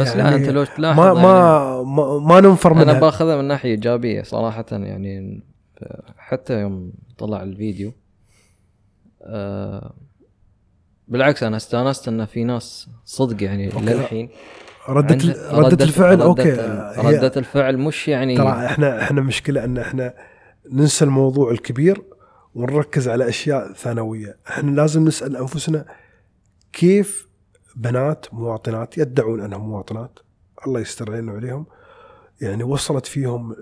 بس يعني لا أنت لو تلاحظ ما يعني ما ما, ما ننفر منها. أنا باخذها من ناحية إيجابية صراحة يعني حتى يوم طلع الفيديو آه بالعكس أنا استانست إن في ناس صدق يعني. للحين ردة ردة الفعل أوكي. ردة الفعل مش يعني ترى إحنا إحنا مشكلة إن إحنا ننسى الموضوع الكبير. ونركز على أشياء ثانوية، إحنا لازم نسأل أنفسنا كيف بنات مواطنات يدعون أنهم مواطنات. الله يستر علينا وعليهم. يعني وصلت فيهم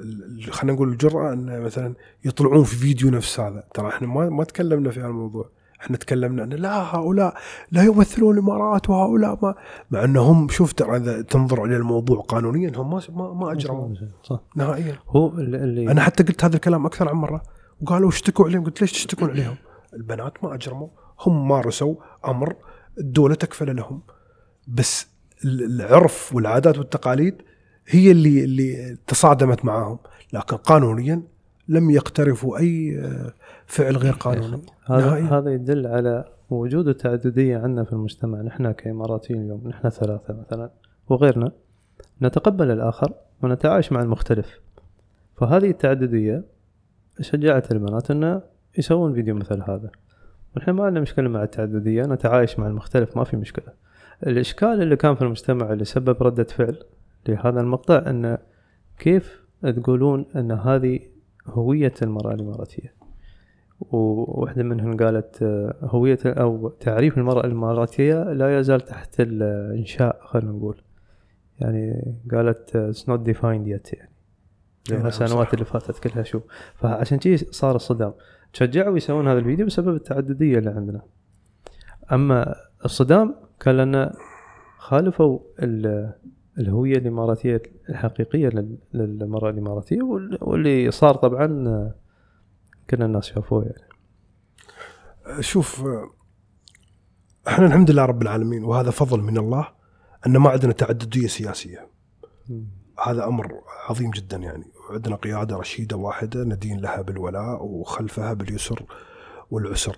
خلينا نقول الجرأة أن مثلا يطلعون في فيديو نفس هذا، ترى إحنا ما ما تكلمنا في هذا الموضوع، إحنا تكلمنا أن لا هؤلاء لا يمثلون الإمارات وهؤلاء ما مع إنهم شوف ترى إذا تنظر إلى الموضوع قانونيا هم ما ما, ما اجرموا صح. نهائيا. هو اللي, اللي أنا حتى قلت هذا الكلام أكثر عن مرة. وقالوا اشتكوا عليهم. قلت ليش تشتكون عليهم؟ البنات ما أجرموا. هم مارسوا أمر الدولة تكفل لهم. بس ال- العرف والعادات والتقاليد هي اللي اللي تصادمت معاهم. لكن قانونيا لم يقترفوا أي فعل غير قانوني. هذا. هذا يدل على وجود التعددية عندنا في المجتمع. نحن كإماراتيين اليوم نحن ثلاثة مثلا وغيرنا نتقبل الآخر ونتعايش مع المختلف. فهذه التعددية شجعت البنات انه يسوون فيديو مثل هذا. ونحن ما عندنا مشكلة مع التعددية نتعايش مع المختلف ما في مشكلة. الإشكال اللي كان في المجتمع اللي سبب ردة فعل لهذا المقطع انه كيف تقولون إن هذه هوية المرأة الإماراتية؟ وواحدة منهم قالت هوية أو تعريف المرأة الإماراتية لا يزال تحت الإنشاء خلينا نقول. يعني قالت it's not defined yet يعني. السنوات صح. اللي فاتت كلها شو فعشان كذي صار الصدام. تشجعوا يسوون هذا الفيديو بسبب التعددية اللي عندنا. أما الصدام كان لأن خالفوا ال- الهوية الإماراتية الحقيقية لل- للمرأة الإماراتية وال- واللي صار طبعا كل الناس شافوه يعني. شوف إحنا الحمد لله رب العالمين وهذا فضل من الله إن ما عندنا تعددية سياسية. هذا أمر عظيم جدا يعني عندنا قيادة رشيدة واحدة ندين لها بالولاء وخلفها باليسر والعسر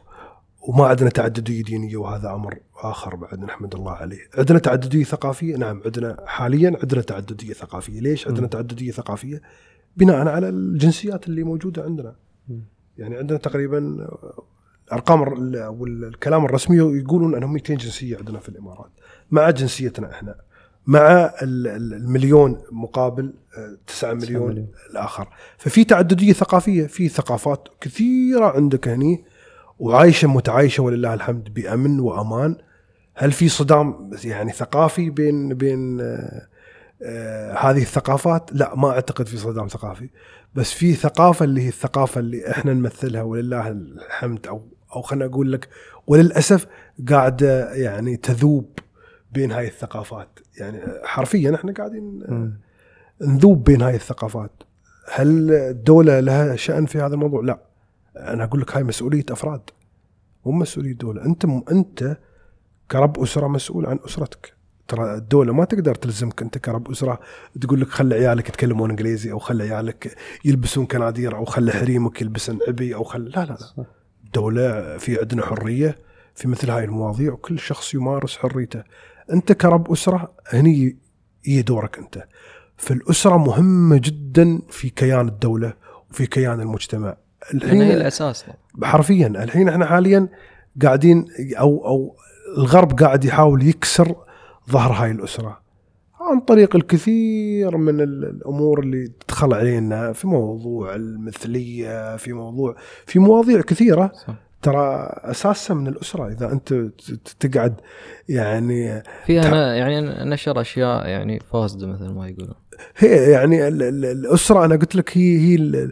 وما عندنا تعددية دينية وهذا أمر آخر بعد نحمد الله عليه. عندنا تعددية ثقافية نعم عندنا حاليا عندنا تعددية ثقافية، ليش عندنا. تعددية ثقافية؟ بناء على الجنسيات اللي موجودة عندنا. يعني عندنا تقريبا ارقام والكلام الرسمي يقولون إنهم 200 جنسية عندنا في الإمارات مع جنسيتنا إحنا مع ال- ال- المليون مقابل آه، 9 مليون مليون. الآخر. ففي تعددية ثقافية في ثقافات كثيرة عندك هني وعايشة متعايشة ولله الحمد بأمن وأمان. هل في صدام يعني ثقافي بين بين آه، آه، هذه الثقافات؟ لا ما أعتقد في صدام ثقافي. بس في ثقافة اللي هي الثقافة اللي إحنا نمثلها ولله الحمد أو أو خلينا أقول لك وللأسف قاعدة يعني تذوب بين هاي الثقافات. يعني حرفيا إحنا قاعدين. نذوب بين هاي الثقافات هل الدولة لها شأن في هذا الموضوع؟ لا أنا أقول لك هاي مسؤولية أفراد مو مسؤولية دولة أنت أنت كرب أسرة مسؤول عن أسرتك ترى الدولة ما تقدر تلزمك أنت كرب أسرة تقول لك خلي عيالك يتكلمون إنجليزي أو خلي عيالك يلبسون كنادير أو خلي حريمك يلبسن عبي أو خلي لا لا لا. الدولة في عندنا حرية في مثل هاي المواضيع وكل شخص يمارس حريته أنت كرب أسرة هني هي دورك أنت. فالأسرة مهمة جدا في كيان الدولة وفي كيان المجتمع. لأن هي الحين الأساس. حرفيا الحين إحنا حاليا قاعدين أو أو الغرب قاعد يحاول يكسر ظهر هاي الأسرة. عن طريق الكثير من ال- الأمور اللي تدخل علينا في موضوع المثلية في موضوع في مواضيع كثيرة. صح. ترى اساسها من الأسرة إذا أنت تقعد يعني فيها تع- ن- يعني نشر أشياء يعني فاسدة مثل ما يقولون. هي يعني ال- ال- الأسرة أنا قلت لك هي هي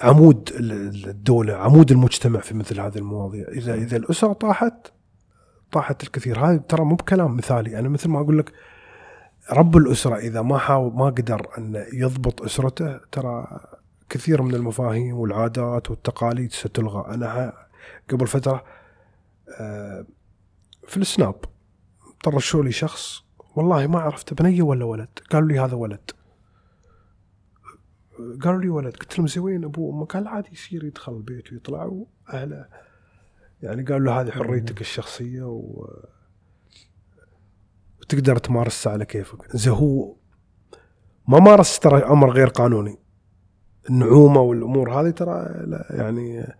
عمود ال- ال- الدولة عمود المجتمع في مثل هذه المواضيع. اذا إذا الأسرة طاحت طاحت الكثير. هذا ترى مو بكلام مثالي. أنا مثل ما أقول لك رب الأسرة إذا ما حاول ما قدر أن يضبط أسرته ترى كثير من المفاهيم والعادات والتقاليد ستلغى أنا ه- قبل فترة آه، في السناب. طرشوا لي شخص والله ما عرفت بنيه ولا ولد. قالوا لي هذا ولد. قالوا لي ولد. قلت لهم زين وين ابوه وامه قال عادي يصير يدخل البيت ويطلع وأهله. يعني قالوا له هذه حريتك الشخصية و وتقدر تمارسها على كيفك. زين هو ما مارس ترى أمر غير قانوني. النعومه والأمور هذه ترى يعني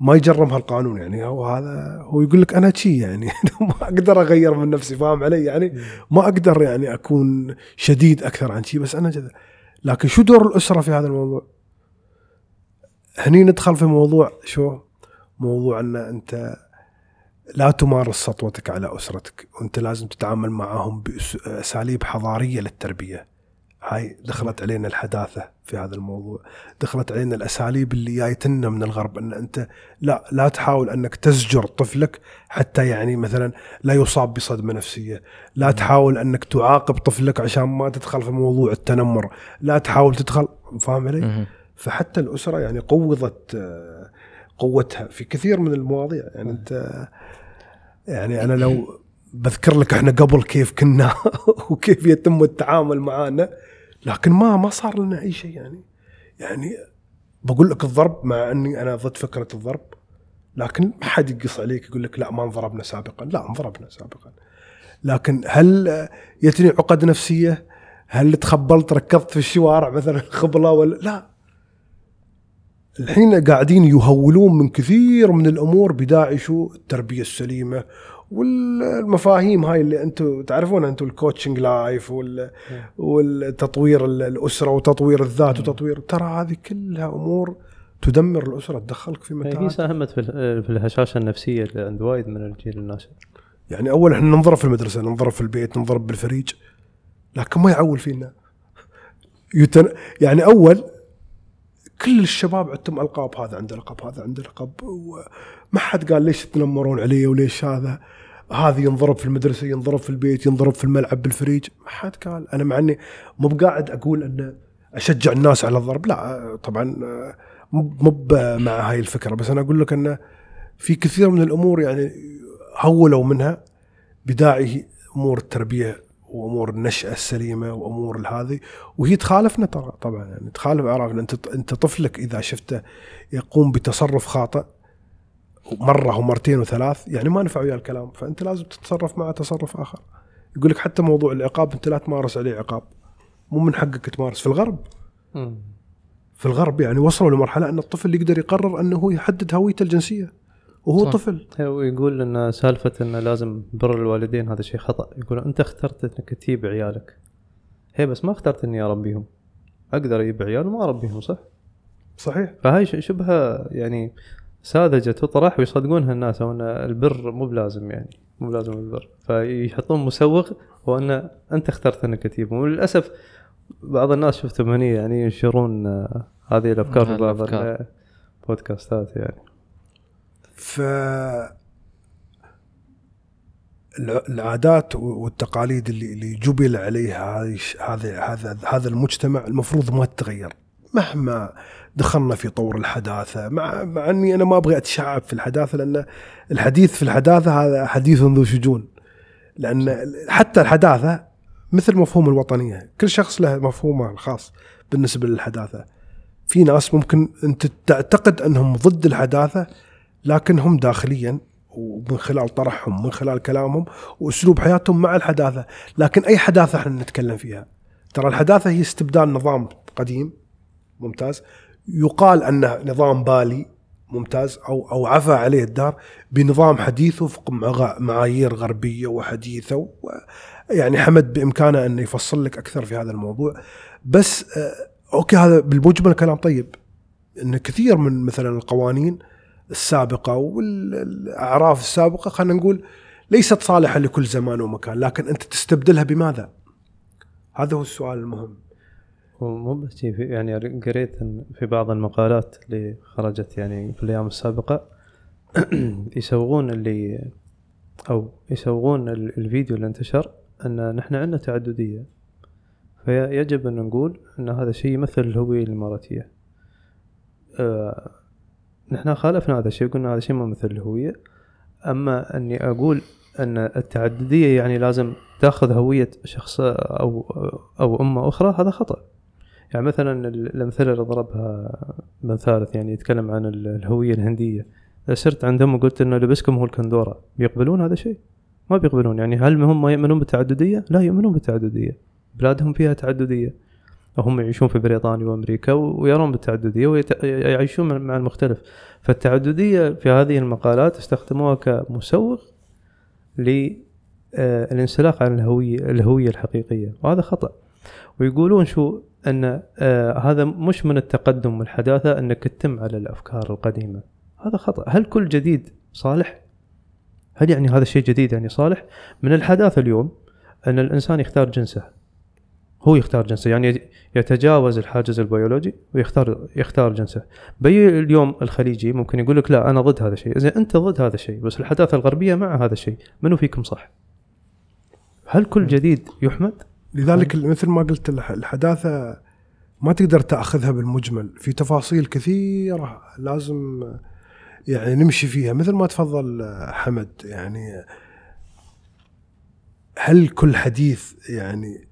ما يجرمها القانون يعني. هو هذا هو يقول لك أنا شي يعني. ما أقدر أغير من نفسي فاهم علي؟ يعني ما أقدر يعني أكون شديد أكثر عن شي بس أنا جد. لكن شو دور الأسرة في هذا الموضوع؟ هني ندخل في موضوع شو؟ موضوع أن أنت لا تمارس سطوتك على أسرتك وأنت لازم تتعامل معهم باساليب حضارية للتربية. هاي دخلت علينا الحداثة في هذا الموضوع. دخلت علينا الأساليب اللي جايتنا من الغرب إن أنت لا لا تحاول إنك تزجر طفلك حتى يعني مثلا لا يصاب بصدمة نفسية. لا تحاول إنك تعاقب طفلك عشان ما تدخل في موضوع التنمر. لا تحاول تدخل فاهم علي. فحتى الأسرة يعني قوضت قوتها في كثير من المواضيع. يعني أنت يعني أنا لو بذكر لك إحنا قبل كيف كنا وكيف يتم التعامل معنا لكن ما ما صار لنا أي شيء يعني. يعني بقول لك الضرب مع إني أنا ضد فكرة الضرب لكن ما حد يقص عليك يقول لك لا ما انضربنا سابقا. لا انضربنا سابقا. لكن هل يتني عقد نفسية؟ هل تخبلت ركضت في الشوارع مثلا خبله ولا؟ لا. الحين قاعدين يهولون من كثير من الأمور بداعي شو التربية السليمة والمفاهيم هاي اللي أنتم تعرفونها أنتم ال coaching life وال والتطوير ال- الأسرة وتطوير الذات وتطوير ترى هذه كلها أمور تدمر الأسرة تدخلك في هي متاهات ساهمت في ال- في الهشاشة النفسية اللي عند وايد من الجيل الناشئ. يعني أول إحنا ننضرب في المدرسة ننضرب في البيت ننضرب بالفريج لكن ما يعول فينا. يتن... يعني أول كل الشباب عندهم ألقاب هذا عنده لقب هذا عنده لقب وما حد قال ليش تتنمرون علي وليش هذا؟ هذا ينضرب في المدرسة ينضرب في البيت ينضرب في الملعب بالفريج. ما حد قال. أنا مع إني مو بقاعد أقول ان أشجع الناس على الضرب. لا طبعا مو مع هاي الفكرة. بس أنا أقول لك إنه في كثير من الأمور يعني هولوا منها. بداعي أمور التربية وأمور النشأة السليمة وأمور هذه وهي تخالفنا ترى طبعا يعني تخالف اعرافنا أنت أنت طفلك إذا شفته يقوم بتصرف خاطئ مرة ومرتين وثلاث يعني ما نفع وياه الكلام فأنت لازم تتصرف معه تصرف آخر. يقول لك حتى موضوع العقاب أنت لا تمارس عليه عقاب. مو من حقك تمارس في الغرب. في الغرب يعني وصلوا لمرحلة أن الطفل يقدر يقرر أنه هو يحدد هويته الجنسية. وهو صح. طفل. هو يقول إن سالفة انه لازم بر الوالدين هذا شيء خطأ. يقول أنت اخترت إنك تجيب عيالك. هي بس ما اخترت إني أربيهم. أقدر أجيب عيال وما أربيهم صح؟ صحيح. فهاي ش- شبه يعني ساذجة تطرح ويصدقونها الناس أو إن البر مو بلازم يعني مو بلازم البر. فيحطون مسوغ وان أنت اخترت إنك تجيبهم وللأسف بعض الناس شفتهم هني يعني ينشرون آه، هذه الأفكار في بعض الأفكار. البودكاستات يعني. ف الع- العادات والتقاليد اللي اللي جبل عليها هذا هذا هذا المجتمع المفروض ما تتغير. مهما دخلنا في طور الحداثة مع مع أني أنا ما أبغي أتشعب في الحداثة لأن الحديث في الحداثة هذا حديث ذو شجون. لأن حتى الحداثة مثل مفهوم الوطنية. كل شخص له مفهومه الخاص بالنسبة للحداثة. في ناس ممكن أنت تعتقد أنهم ضد الحداثة لكنهم داخليا ومن خلال طرحهم من خلال كلامهم وأسلوب حياتهم مع الحداثة، لكن أي حداثة إحنا نتكلم فيها. ترى الحداثة هي استبدال نظام قديم ممتاز. يقال أنه نظام بالي ممتاز أو أو عفى عليه الدار بنظام حديث وفق مع- معايير غربية وحديثة و يعني حمد بإمكانه انه يفصل لك أكثر في هذا الموضوع. بس آه، أوكي هذا بالمجمل كلام طيب. إن كثير من مثلا القوانين السابقة والأعراف السابقة خلينا نقول ليست صالحة لكل زمان ومكان لكن أنت تستبدلها بماذا؟ هذا هو السؤال المهم. ومو بس يعني قريت في بعض المقالات اللي خرجت يعني في الأيام السابقة يسوغون اللي أو يسوغون ال- الفيديو اللي انتشر إن نحن عندنا تعددية. فيجب أن نقول إن هذا الشيء يمثل الهوية الإماراتية. آه نحن خالفنا هذا الشيء قلنا هذا الشيء ما يمثل الهويه أما أني أقول أن التعددية يعني لازم تأخذ هوية شخص أو أو أمة أخرى هذا خطأ. يعني مثلا الامثله اللي ضربها من ثالث يعني يتكلم عن الهوية الهندية اذا صرت عندهم وقلت إنه لبسكم هو الكندورة. بيقبلون هذا الشيء؟ ما بيقبلون. يعني هل هم يؤمنون بالتعددية؟ لا يؤمنون بالتعددية. بلادهم فيها تعددية. هم يعيشون في بريطانيا وأمريكا ويرون بالتعددية ويعيشون مع المختلف. فالتعددية في هذه المقالات استخدموها كمسوغ للانسلاخ عن الهويه الهوية الحقيقية وهذا خطأ. ويقولون شو؟ أن آه هذا مش من التقدم والحداثة أنك تتم على الأفكار القديمة. هذا خطأ. هل كل جديد صالح؟ هل يعني هذا الشيء جديد يعني صالح؟ من الحداثة اليوم أن الإنسان يختار جنسه. هو يختار جنسه يعني يتجاوز الحاجز البيولوجي ويختار يختار جنسه. بي اليوم الخليجي ممكن يقول لك لا أنا ضد هذا الشيء. إذا أنت ضد هذا الشيء بس الحداثة الغربية مع هذا الشيء منو فيكم صح؟ هل كل جديد يحمد؟ لذلك مثل ما قلت الحداثة ما تقدر تأخذها بالمجمل. في تفاصيل كثيرة لازم يعني نمشي فيها. مثل ما تفضل حمد يعني هل كل حديث يعني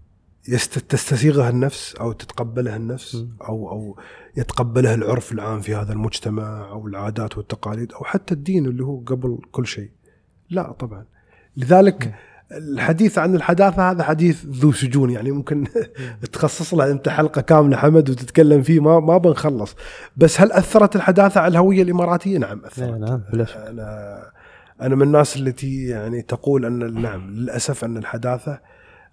تستسيغها النفس أو تتقبلها النفس أو أو يتقبلها العرف العام في هذا المجتمع أو العادات والتقاليد أو حتى الدين اللي هو قبل كل شيء. لا طبعا. لذلك الحديث عن الحداثة هذا حديث ذو سجون يعني ممكن تخصص له أنت حلقة كاملة حمد وتتكلم فيه ما ما بنخلص. بس هل أثرت الحداثة على الهوية الإماراتية؟ نعم أثرت. نعم بلا أنا أنا من الناس التي يعني تقول أن نعم للأسف أن الحداثة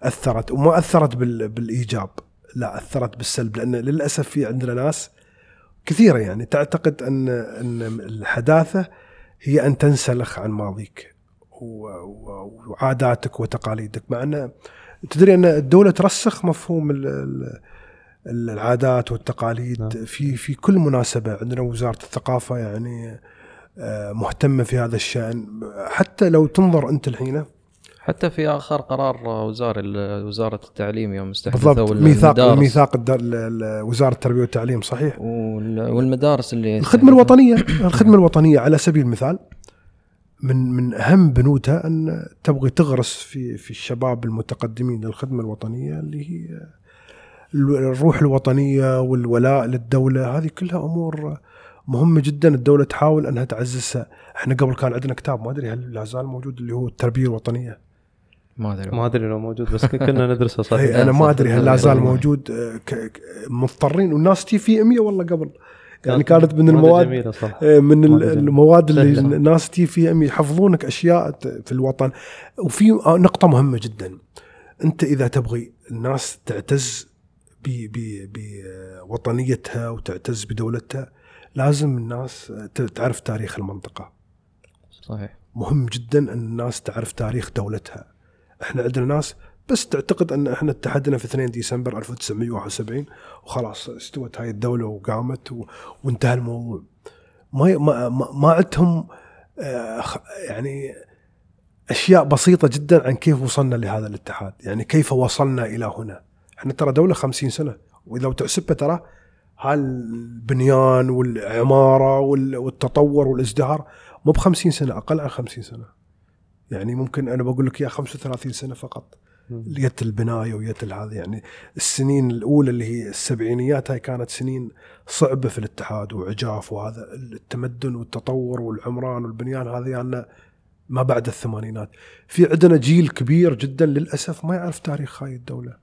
أثرت وما أثرت بالإيجاب لا أثرت بالسلب لأن للأسف في عندنا ناس كثيرة يعني تعتقد ان أن الحداثة هي أن تنسلخ عن ماضيك وعاداتك وتقاليدك مع أن تدري أن الدولة ترسخ مفهوم العادات والتقاليد نعم. في في كل مناسبة عندنا وزارة الثقافة يعني آه، مهتمة في هذا الشأن حتى لو تنظر أنت الحين حتى في آخر قرار وزاري وزارة التعليم يوم استحدثوا ميثاق ميثاق وزارة التربية والتعليم صحيح. والمدارس اللي الخدمة الوطنيه الخدمة الوطنية على سبيل المثال من من أهم بنودها أن تبغي تغرس في في الشباب المتقدمين للخدمة الوطنية اللي هي الروح الوطنية والولاء للدولة. هذه كلها أمور مهمة جدا. الدولة تحاول أنها تعززها. إحنا قبل كان عندنا كتاب ما أدري هل لا زال موجود اللي هو التربية الوطنية. ما أدري ما أدري لو موجود بس كنا ندرسه صح. أنا ما أدري هل لا زال موجود آه، مضطرين. والناس تي في 100 والله قبل. يعني كانت من المواد صح. آه، من المواد اللي الناس تي فيها يحفظونك أشياء في الوطن. وفي نقطة مهمة جدا. أنت إذا تبغي الناس تعتز بوطنيتها وتعتز بدولتها لازم الناس تعرف تاريخ المنطقة. صحيح. مهم جدا أن الناس تعرف تاريخ دولتها. إحنا عندنا ناس بس تعتقد أن إحنا اتحدنا في 2 ديسمبر 1971 وخلاص استوت هاي الدولة وقامت و... وانتهى الموضوع. ما ما ما عندهم آه، يعني أشياء بسيطة جدا عن كيف وصلنا لهذا الاتحاد. يعني كيف وصلنا إلى هنا؟ إحنا ترى دولة 50 سنة. وإذا تحسبها ترى هالبنيان والعمارة والتطور والازدهار مو ب 50 سنة أقل عن 50 سنة. يعني ممكن أنا بقول لك يا 35 سنة فقط. يت البناية ويت هذا يعني السنين الأولى اللي هي السبعينيات هاي كانت سنين صعبة في الاتحاد وعجاف وهذا التمدن والتطور والعمران والبنيان هذه يعني ما بعد الثمانينات. في عندنا جيل كبير جدا للأسف ما يعرف تاريخ هاي الدولة.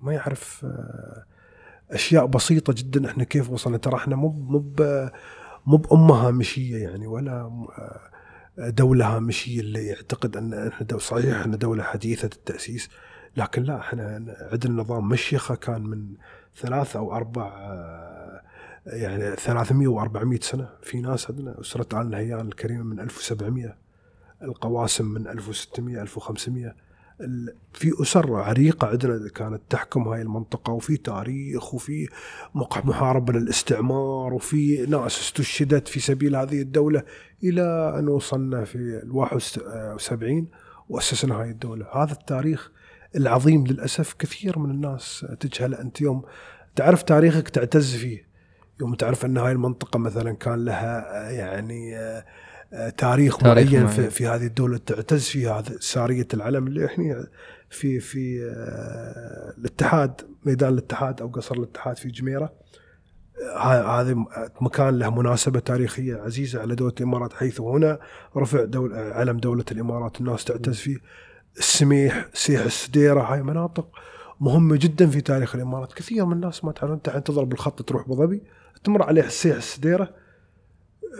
ما يعرف آه، أشياء بسيطة جدا. إحنا كيف وصلنا؟ ترى إحنا مو مو مو بأمة هامشية يعني ولا آه، دوله هامشيه اللي يعتقد أن إحنا صحيح إحنا دولة حديثة التأسيس لكن لا إحنا عندنا نظام مشيخة كان من ثلاث أو أربع يعني 300 و400 سنة. في ناس عندنا أسرة آل نهيان الكريمة من 1700 القواسم من 1600 1500 في اسر عريقة عندنا كانت تحكم هاي المنطقة وفي تاريخ وفي محاربة للاستعمار وفي ناس استشهدت في سبيل هذه الدولة إلى أن وصلنا في ال 71 وأسسنا هاي الدولة، هذا التاريخ العظيم للأسف كثير من الناس تجهله أنت يوم تعرف تاريخك تعتز فيه. يوم تعرف أن هاي المنطقة مثلا كان لها يعني آه، آه، تاريخ, تاريخ معين. في, في هذه الدولة تعتز فيها سارية العلم اللي إحنا في في آه، الاتحاد ميدان الاتحاد أو قصر الاتحاد في جميرة. ه- هذا مكان له مناسبة تاريخية عزيزة على دولة الإمارات حيث هنا رفع دول علم دولة الإمارات الناس تعتز فيه. السميح سيح السديرة هاي مناطق مهمة جدا في تاريخ الإمارات. كثير من الناس ما تعرف أنت تضرب الخط تروح أبو ظبي تمر عليه سيح السديرة.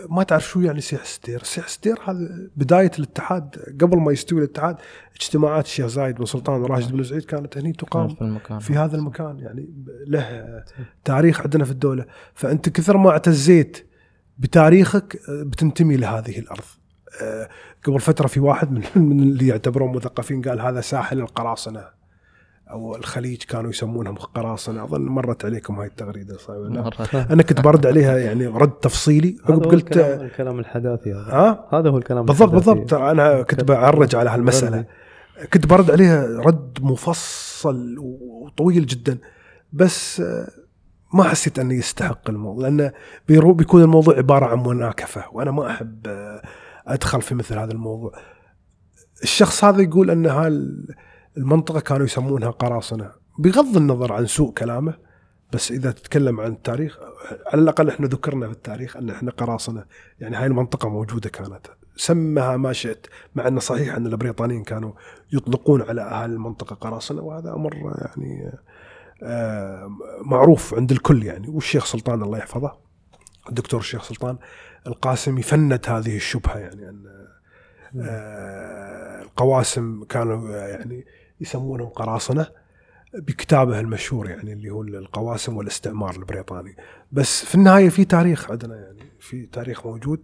ما تعرف شو يعني سيح السديره سيح السديره هذا بداية الاتحاد قبل ما يستوي الاتحاد اجتماعات الشيخ زايد بن سلطان راشد بن سعيد كانت هني تقام في المكان. في هذا المكان. يعني له تاريخ عندنا في الدولة. فأنت كثر ما اعتزيت بتاريخك آه، بتنتمي لهذه الأرض. آه، قبل فترة في واحد من, من اللي يعتبرون مثقفين قال هذا ساحل القراصنة. أو الخليج كانوا يسمونهم قراصنة. أظن مرت عليكم هاي التغريدة صحيح ولا لا؟ مرة أنا كنت برد عليها يعني رد تفصيلي. عقب قلت الكلام, الكلام الحداثي هذا. ها هذا هو الكلام بالضبط الحداثي. بالضبط. ترى أنا كنت بعرج على هالمسألة. كنت برد عليها رد مفصل وطويل جدا. بس آه، ما حسيت أنه يستحق الموضوع لأنه بيرو- بيكون الموضوع عبارة عن مناكفة وأنا ما أحب آه، أدخل في مثل هذا الموضوع. الشخص هذا يقول أن هاي المنطقة كانوا يسمونها قراصنة بغض النظر عن سوء كلامه بس إذا تتكلم عن التاريخ على الأقل إحنا ذكرنا في التاريخ أن إحنا قراصنة يعني هاي المنطقة موجودة كانت. سمها ما شئت مع انه صحيح أن البريطانيين كانوا يطلقون على أهل المنطقة قراصنة وهذا أمر يعني آه، معروف عند الكل يعني والشيخ سلطان الله يحفظه الدكتور الشيخ سلطان القاسمي فند هذه الشبهة يعني أن آه، القواسم كانوا يعني يسمونهم قراصنة بكتابه المشهور يعني اللي هو القواسم والاستعمار البريطاني. بس في النهاية في تاريخ عندنا يعني في تاريخ موجود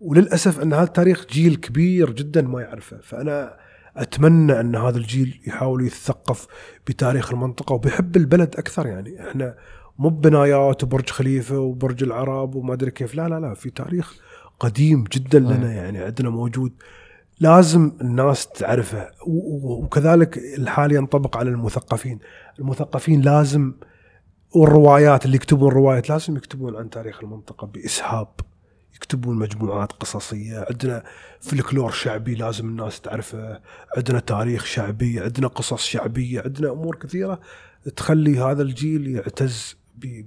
وللأسف أن هذا التاريخ جيل كبير جدا ما يعرفه. فأنا أتمنى أن هذا الجيل يحاول يتثقف بتاريخ المنطقة وبيحب البلد أكثر يعني. إحنا مو بنايات وبرج خليفة وبرج العرب وما أدري كيف. لا لا لا في تاريخ قديم جدا لنا يعني عندنا موجود لازم الناس تعرفه. وكذلك الحال ينطبق على المثقفين. المثقفين لازم والروايات اللي يكتبون روايات لازم يكتبون عن تاريخ المنطقة بإسهاب. يكتبون مجموعات قصصية. عندنا فلكلور شعبي لازم الناس تعرفه. عندنا تاريخ شعبي عندنا قصص شعبية عندنا أمور كثيرة تخلي هذا الجيل يعتز ب-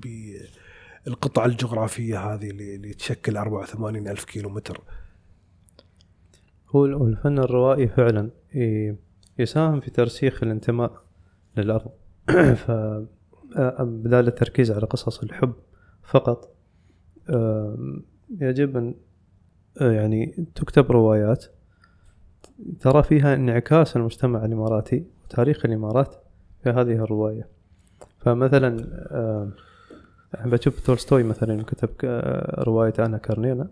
بالقطعة الجغرافية هذه اللي اللي تشكل 84 ألف كيلو متر هو الفن الروائي فعلا يساهم في ترسيخ الانتماء للأرض. ف آه، بدال التركيز على قصص الحب فقط آم، يجب أن آه، يعني تكتب روايات ترى فيها انعكاس المجتمع الإماراتي وتاريخ الإمارات في هذه الرواية. فمثلا آم، بشوف تولستوي مثلا كتب رواية أنا كارنينا.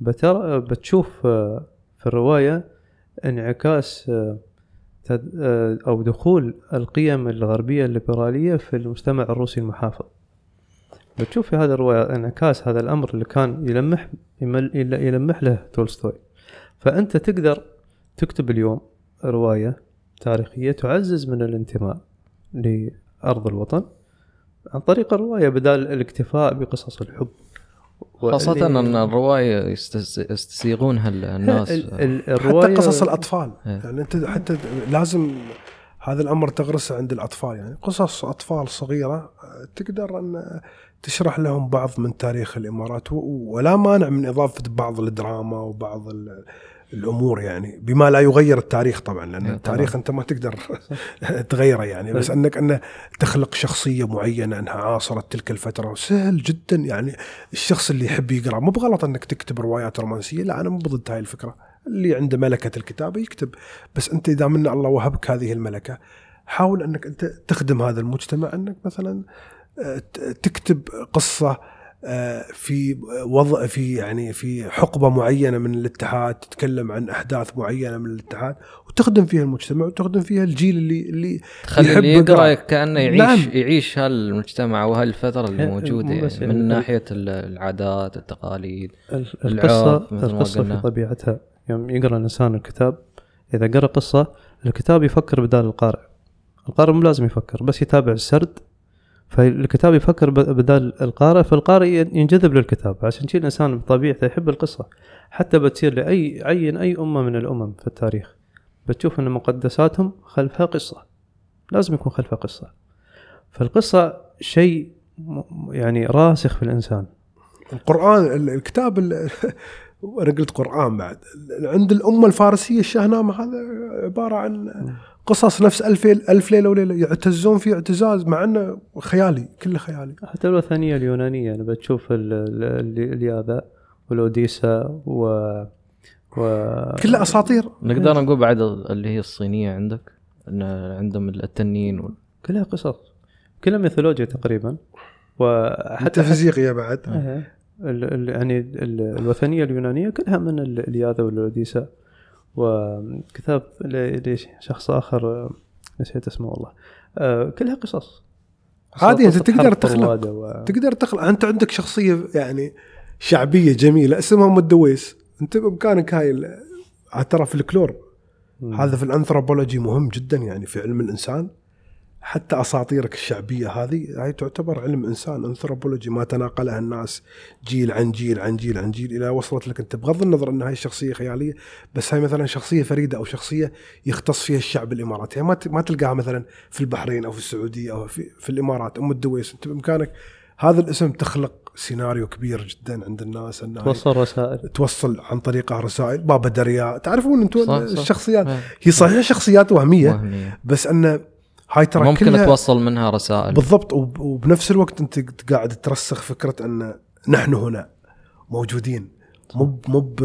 بترى بتشوف آه، في الرواية انعكاس آه، آه، أو دخول القيم الغربية الليبرالية في المجتمع الروسي المحافظ. بتشوف في هذه الرواية انعكاس هذا الأمر اللي كان يلمح يلمح له تولستوي. فأنت تقدر تكتب اليوم رواية تاريخية تعزز من الانتماء لأرض الوطن عن طريق الرواية بدال الاكتفاء بقصص الحب. خاصة أن الرواية يستس- يستسيغونها الناس. ال- ال- حتى الرواية قصص الأطفال. إيه. يعني أنت حتى لازم هذا الأمر تغرسه عند الأطفال. يعني قصص أطفال صغيرة آه، تقدر أن تشرح لهم بعض من تاريخ الإمارات و- ولا مانع من إضافة بعض الدراما وبعض ال- الأمور يعني بما لا يغير التاريخ طبعا لأن إيه، التاريخ أنت ما تقدر تغيره يعني. بس أنك أنه تخلق شخصية معينة أنها عاصرت تلك الفترة سهل جدا يعني. الشخص اللي يحب يقرأ مو بغلط أنك تكتب روايات رومانسية لا أنا مو ضد هاي الفكرة. اللي عنده ملكة الكتابة يكتب. بس أنت إذا من الله وهبك هذه الملكة حاول أنك أنت تخدم هذا المجتمع أنك مثلا آه، تكتب قصة في وضع في يعني في حقبة معينة من الاتحاد تتكلم عن أحداث معينة من الاتحاد وتخدم فيها المجتمع وتخدم فيها الجيل اللي اللي تخلي يحب اللي يقرأ يقرأ. كأنه يعيش نعم. يعيش هالمجتمع وهالفترة اللي موجودة مو بس يعني يعني من ال- ناحية ال- العادات التقاليد ال- العرف القصة مثل ما القصة في. طبيعتها يوم يقرأ الإنسان الكتاب إذا قرأ قصة الكتاب يفكر بدال القارئ القارئ مو لازم يفكر بس يتابع السرد فالكتاب يفكر بدال القارئ فالقارئ ين- ينجذب للكتاب. عشان كذا الإنسان بطبيعته يحب القصة. حتى بتصير لاي عين أي أمة من الأمم في التاريخ. بتشوف إن مقدساتهم خلفها قصة. لازم يكون خلفها قصة. فالقصة شيء يعني راسخ في الإنسان. القرآن ال- الكتاب ال- أنا قلت قرآن بعد. عند الأمة الفارسية الشاهنامة هذا عبارة عن قصص نفس ألف ألف ليلة وليلة. يعتزون فيه اعتزاز مع أنه خيالي كله خيالي. حتى الوثنيه اليونانية أنا بتشوف ال- ال- ال- الياذا والأوديسا و و كلها أساطير. نقدر نقول بعد اللي هي الصينية عندك إن عندهم التنين وال- كلها قصص. كلها ميثولوجيا تقريبا. وحتى ميتافيزيقية بعد. إيه. ال- ال- يعني ال- الوثنية اليونانية كلها من ال- الياذا والأوديسا. وكتاب لشخص آخر آه، نسيت اسمه والله. آه، كلها قصص. عادي قصة تقدر تخلق. و... تقدر تخلق. أنت عندك شخصية يعني شعبية جميلة اسمها أم الدويس. أنت بإمكانك هاي ترى في الكلور. هذا في الأنثروبولوجي مهم جدا يعني في علم الإنسان. حتى أساطيرك الشعبية هذه هاي تعتبر علم إنسان انثروبولوجي ما تناقلها الناس جيل عن جيل عن جيل عن جيل إلى وصلت لك أنت بغض النظر إن هاي الشخصيه خيالية بس هاي مثلا شخصية فريدة أو شخصية يختص فيها الشعب الإماراتي يعني ما ما تلقاها مثلا في البحرين أو في السعودية أو في, في الإمارات أم الدويس أنت بإمكانك هذا الاسم تخلق سيناريو كبير جدا عند الناس انها توصل رسائل توصل عن طريقها رسائل بابا درياه تعرفون أنتم صح، صح. الشخصيات آه. هي صحيح شخصيات وهمية وهمية. بس أن هاي ترى ممكن كلها توصل منها رسائل. بالضبط. وب- وبنفس الوقت أنت قاعد ترسخ فكرة أن نحن هنا موجودين. مو مو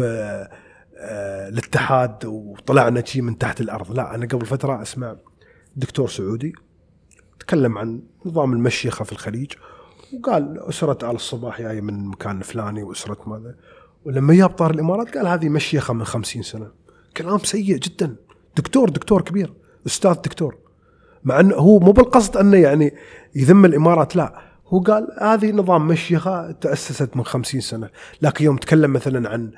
آه، الاتحاد وطلعنا شيء من تحت الأرض. لا أنا قبل فترة أسمع دكتور سعودي تكلم عن نظام المشيخة في الخليج وقال أسرة آل الصباح جاية من المكان الفلاني وأسرة ماذا. ولما جاب طار الإمارات قال هذه مشيخة من خمسين سنة. كلام سيء جدا. دكتور دكتور كبير. أستاذ دكتور. مع إنه هو مو بالقصد إنه يعني يذم الإمارات لا. هو قال هذه نظام مشيخة تأسست من خمسين سنة. لكن يوم تكلم مثلا عن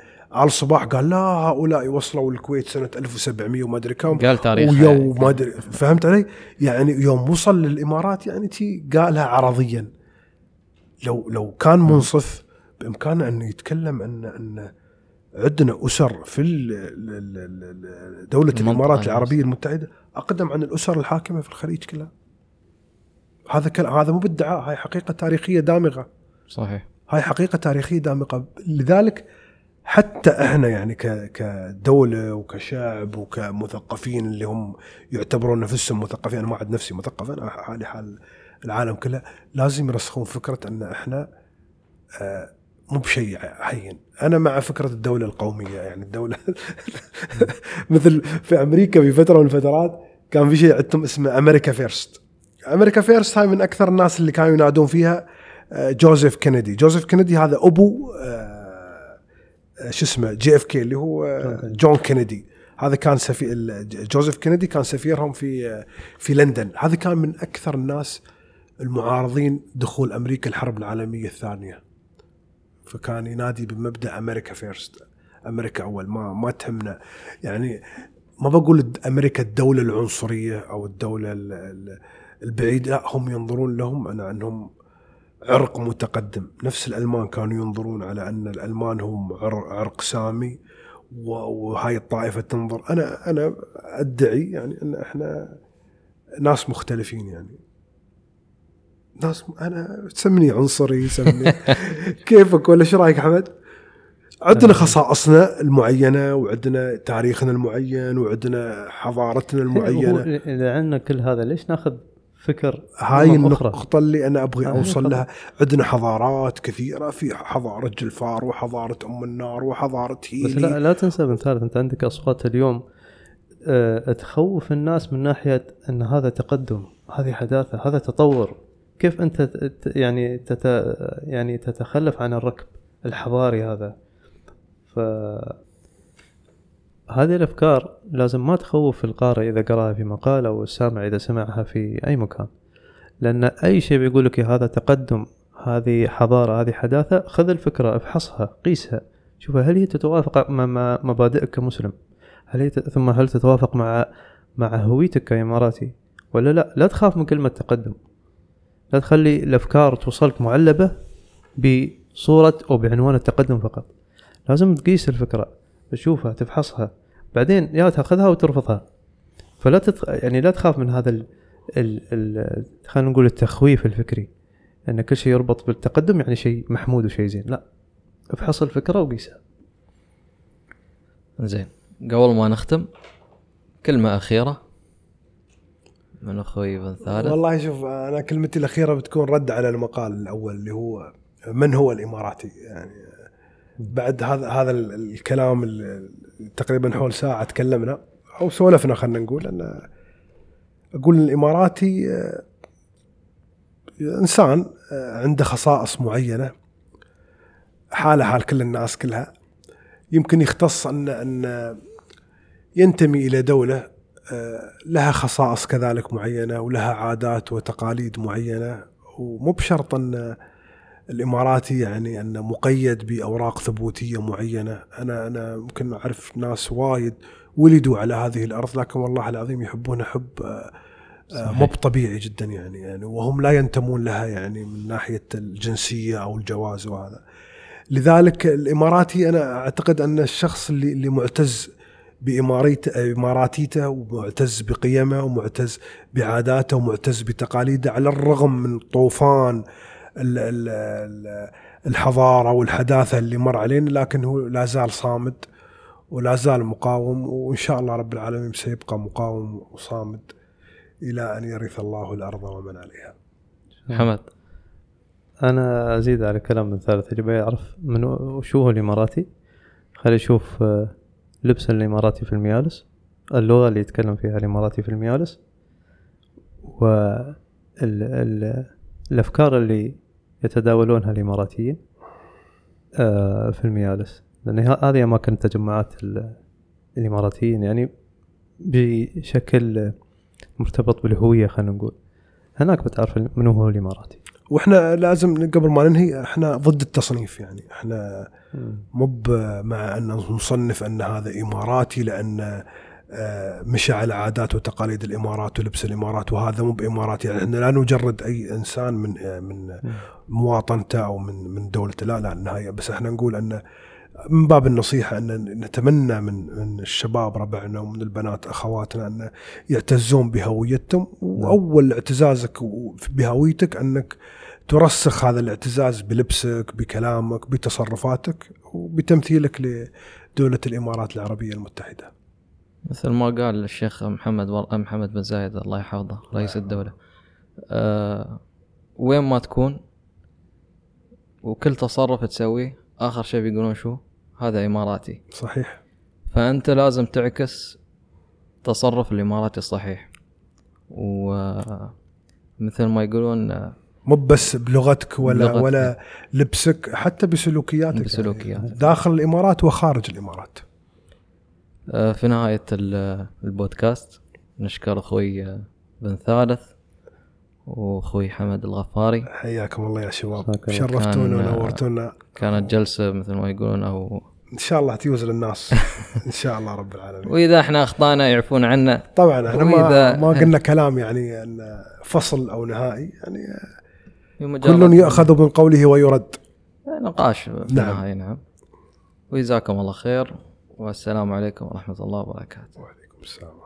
آل صباح قال لا هؤلاء وصلوا الكويت سنة 1700 وما أدري كم. قال تاريخ ويو ما أدري فهمت علي؟ يعني يوم وصل للإمارات يعني تي قالها عرضيا. لو لو كان منصف بإمكانه إنه يتكلم إن إن عندنا أسر في دولة الإمارات. العربية المتحدة أقدم عن الأسر الحاكمة في الخليج كلها. هذا كلام هذا مو بادعاء هاي حقيقة تاريخية دامغة. صحيح. هاي حقيقة تاريخية دامقة لذلك حتى إحنا يعني ك- كدولة وكشعب وكمثقفين اللي هم يعتبرون نفسهم مثقفين أنا ما عاد نفسي مثقف أنا حالي حال العالم كله لازم يرسخون فكرة إن إحنا آه، مو بشيء هين أنا مع فكرة الدولة القومية يعني الدولة مثل في أمريكا في فترة من الفترات كان في شيء عندهم اسمه America First. America First هاي من أكثر الناس اللي كانوا ينادون فيها آه، جوزيف كينيدي. جوزيف كينيدي هذا أبو آه، آه، شو اسمه JFK اللي هو جون كينيدي. هذا كان سفير جوزيف كينيدي كان سفيرهم في في لندن. هذا كان من أكثر الناس المعارضين دخول أمريكا الحرب العالمية الثانية. فكان ينادي بمبدأ أمريكا فيرست أمريكا أول. ما ما تهمنا. يعني ما بقول أمريكا الدولة العنصرية أو الدولة ال- ال- البعيده لا هم ينظرون لهم أنا أنهم عرق متقدم. نفس الألمان كانوا ينظرون على أن الألمان هم عر- عرق سامي وهاي الطائفة تنظر. أنا أنا أدعي يعني أن إحنا ناس مختلفين يعني. ناس أنا تسمني عنصري سمني. كيفك ولا إيش رأيك أحمد؟ عندنا خصائصنا المعينة وعندنا تاريخنا المعين وعندنا حضارتنا المعينة. هو إذا عندنا كل هذا ليش ناخذ فكر هاي؟ النقطة اللي أنا أبغي أوصل. لها. عندنا حضارات كثيرة في حضارة جلفار وحضارة أم النار وحضارة بس هيلي. لا, لا تنسى بن ثالث أنت عندك أصوات اليوم. أه تخوف الناس من ناحية أن هذا تقدم هذه حداثة هذا تطور. كيف أنت يعني تت يعني تتخلف عن الركب الحضاري هذا؟ ف هذه الأفكار لازم ما تخوف القارئ إذا قرأها في مقال أو السامع إذا سمعها في أي مكان. لأن أي شيء بيقول لك هذا تقدم هذه حضارة هذه حداثة خذ الفكرة افحصها قيسها. شوف هل هي تتوافق مع مبادئك كمسلم؟ هل هي ثم هل تتوافق مع مع هويتك كإماراتي؟ ولا لا؟ لا تخاف من كلمة تقدم. لا تخلي الأفكار توصلك معلبة بصورة أو بعنوان التقدم فقط. لازم تقيس الفكرة تشوفها تفحصها بعدين يا تأخذها وترفضها. فلا تتخ... يعني لا تخاف من هذا ال... ال... ال... خلينا نقول التخويف الفكري. إن كل شيء يربط بالتقدم يعني شيء محمود وشيء زين. لا افحص الفكرة وقيسها. زين. قبل ما نختم كلمة أخيرة. من أخوي بن ثالث والله شوف أنا كلمتي الأخيرة بتكون رد على المقال الأول اللي هو من هو الإماراتي؟ يعني بعد هذا هذا ال- الكلام تقريبا حول ساعة تكلمنا أو سولفنا خلينا نقول أن أقول الإماراتي آه، إنسان آه، عنده خصائص معينة حاله حال كل الناس كلها. يمكن يختص أن أن ينتمي إلى دولة لها خصائص كذلك معينة ولها عادات وتقاليد معينة ومو بشرط أن الإماراتي يعني انه مقيد بأوراق ثبوتية معينة، أنا أنا ممكن أعرف ناس وايد ولدوا على هذه الأرض لكن والله العظيم يحبون حب آه، آه،. مو طبيعي جدا يعني يعني وهم لا ينتمون لها يعني من ناحية الجنسية أو الجواز وهذا. لذلك الإماراتي أنا أعتقد أن الشخص اللي اللي معتز بإماريت إماراتيته ومعتز بقيمه ومعتز بعاداته ومعتز بتقاليده على الرغم من طوفان ال- ال- ال- الحضارة والحداثة اللي مر علينا لكن هو لا زال صامد ولا زال مقاوم وإن شاء الله رب العالمين سيبقى مقاوم وصامد إلى أن يرث الله الأرض ومن عليها. محمد. أنا أزيد على كلام من ثالث اللي يعرف من وشو هو الإماراتي؟ خلي يشوف آه، لبس الإماراتي في الميالس اللغة اللي يتكلم فيها الإماراتي في الميالس و ال ال الأفكار اللي يتداولونها الإماراتيين آه، في الميالس. لأن ه- هذه اماكن تجمعات ال- الإماراتيين يعني بشكل مرتبط بالهوية خلينا نقول. هناك بتعرف من هو الإماراتي؟ وإحنا لازم قبل ما ننهي إحنا ضد التصنيف يعني. إحنا مو مع أن نصنف أن هذا إماراتي لأن آه، مشى على عادات وتقاليد الإمارات ولبس الإمارات وهذا مو بإماراتي. يعني إحنا لا نجرد أي إنسان من آه، من مواطنته أو من من دولته. لا لا النهايه بس إحنا نقول أن من باب النصيحة أن نتمنى من من الشباب ربعنا ومن البنات أخواتنا أن يعتزون بهويتهم وأول اعتزازك بهويتك أنك ترسخ هذا الاعتزاز بلبسك بكلامك بتصرفاتك وبتمثيلك لدولة الإمارات العربية المتحدة. مثل ما قال الشيخ محمد. محمد بن زايد الله يحفظه رئيس الدولة أه وين ما تكون وكل تصرف تسويه آخر شيء بيقولون شو هذا إماراتي صحيح فأنت لازم تعكس تصرف الإماراتي الصحيح ومثل ما يقولون مو بس بلغتك ولا بلغتك. ولا لبسك حتى بسلوكياتك بسلوكياتك. يعني داخل الإمارات وخارج الإمارات. آه، في نهاية ال- البودكاست نشكر أخوي آه، بن ثالث وأخوي حمد الغفاري. حياكم الله يا شباب. شرفتونا ونورتونا. كانت جلسة مثل ما يقولون أو إن شاء الله تيوز للناس. إن شاء الله رب العالمين. وإذا إحنا أخطأنا يعفون عنا. طبعا إحنا ما, ما قلنا كلام يعني أن فصل أو نهائي. يعني كل يأخذ من قوله ويرد. نقاش نعم. نعم. وجزاكم الله خير. والسلام عليكم ورحمة الله وبركاته. وعليكم السلام.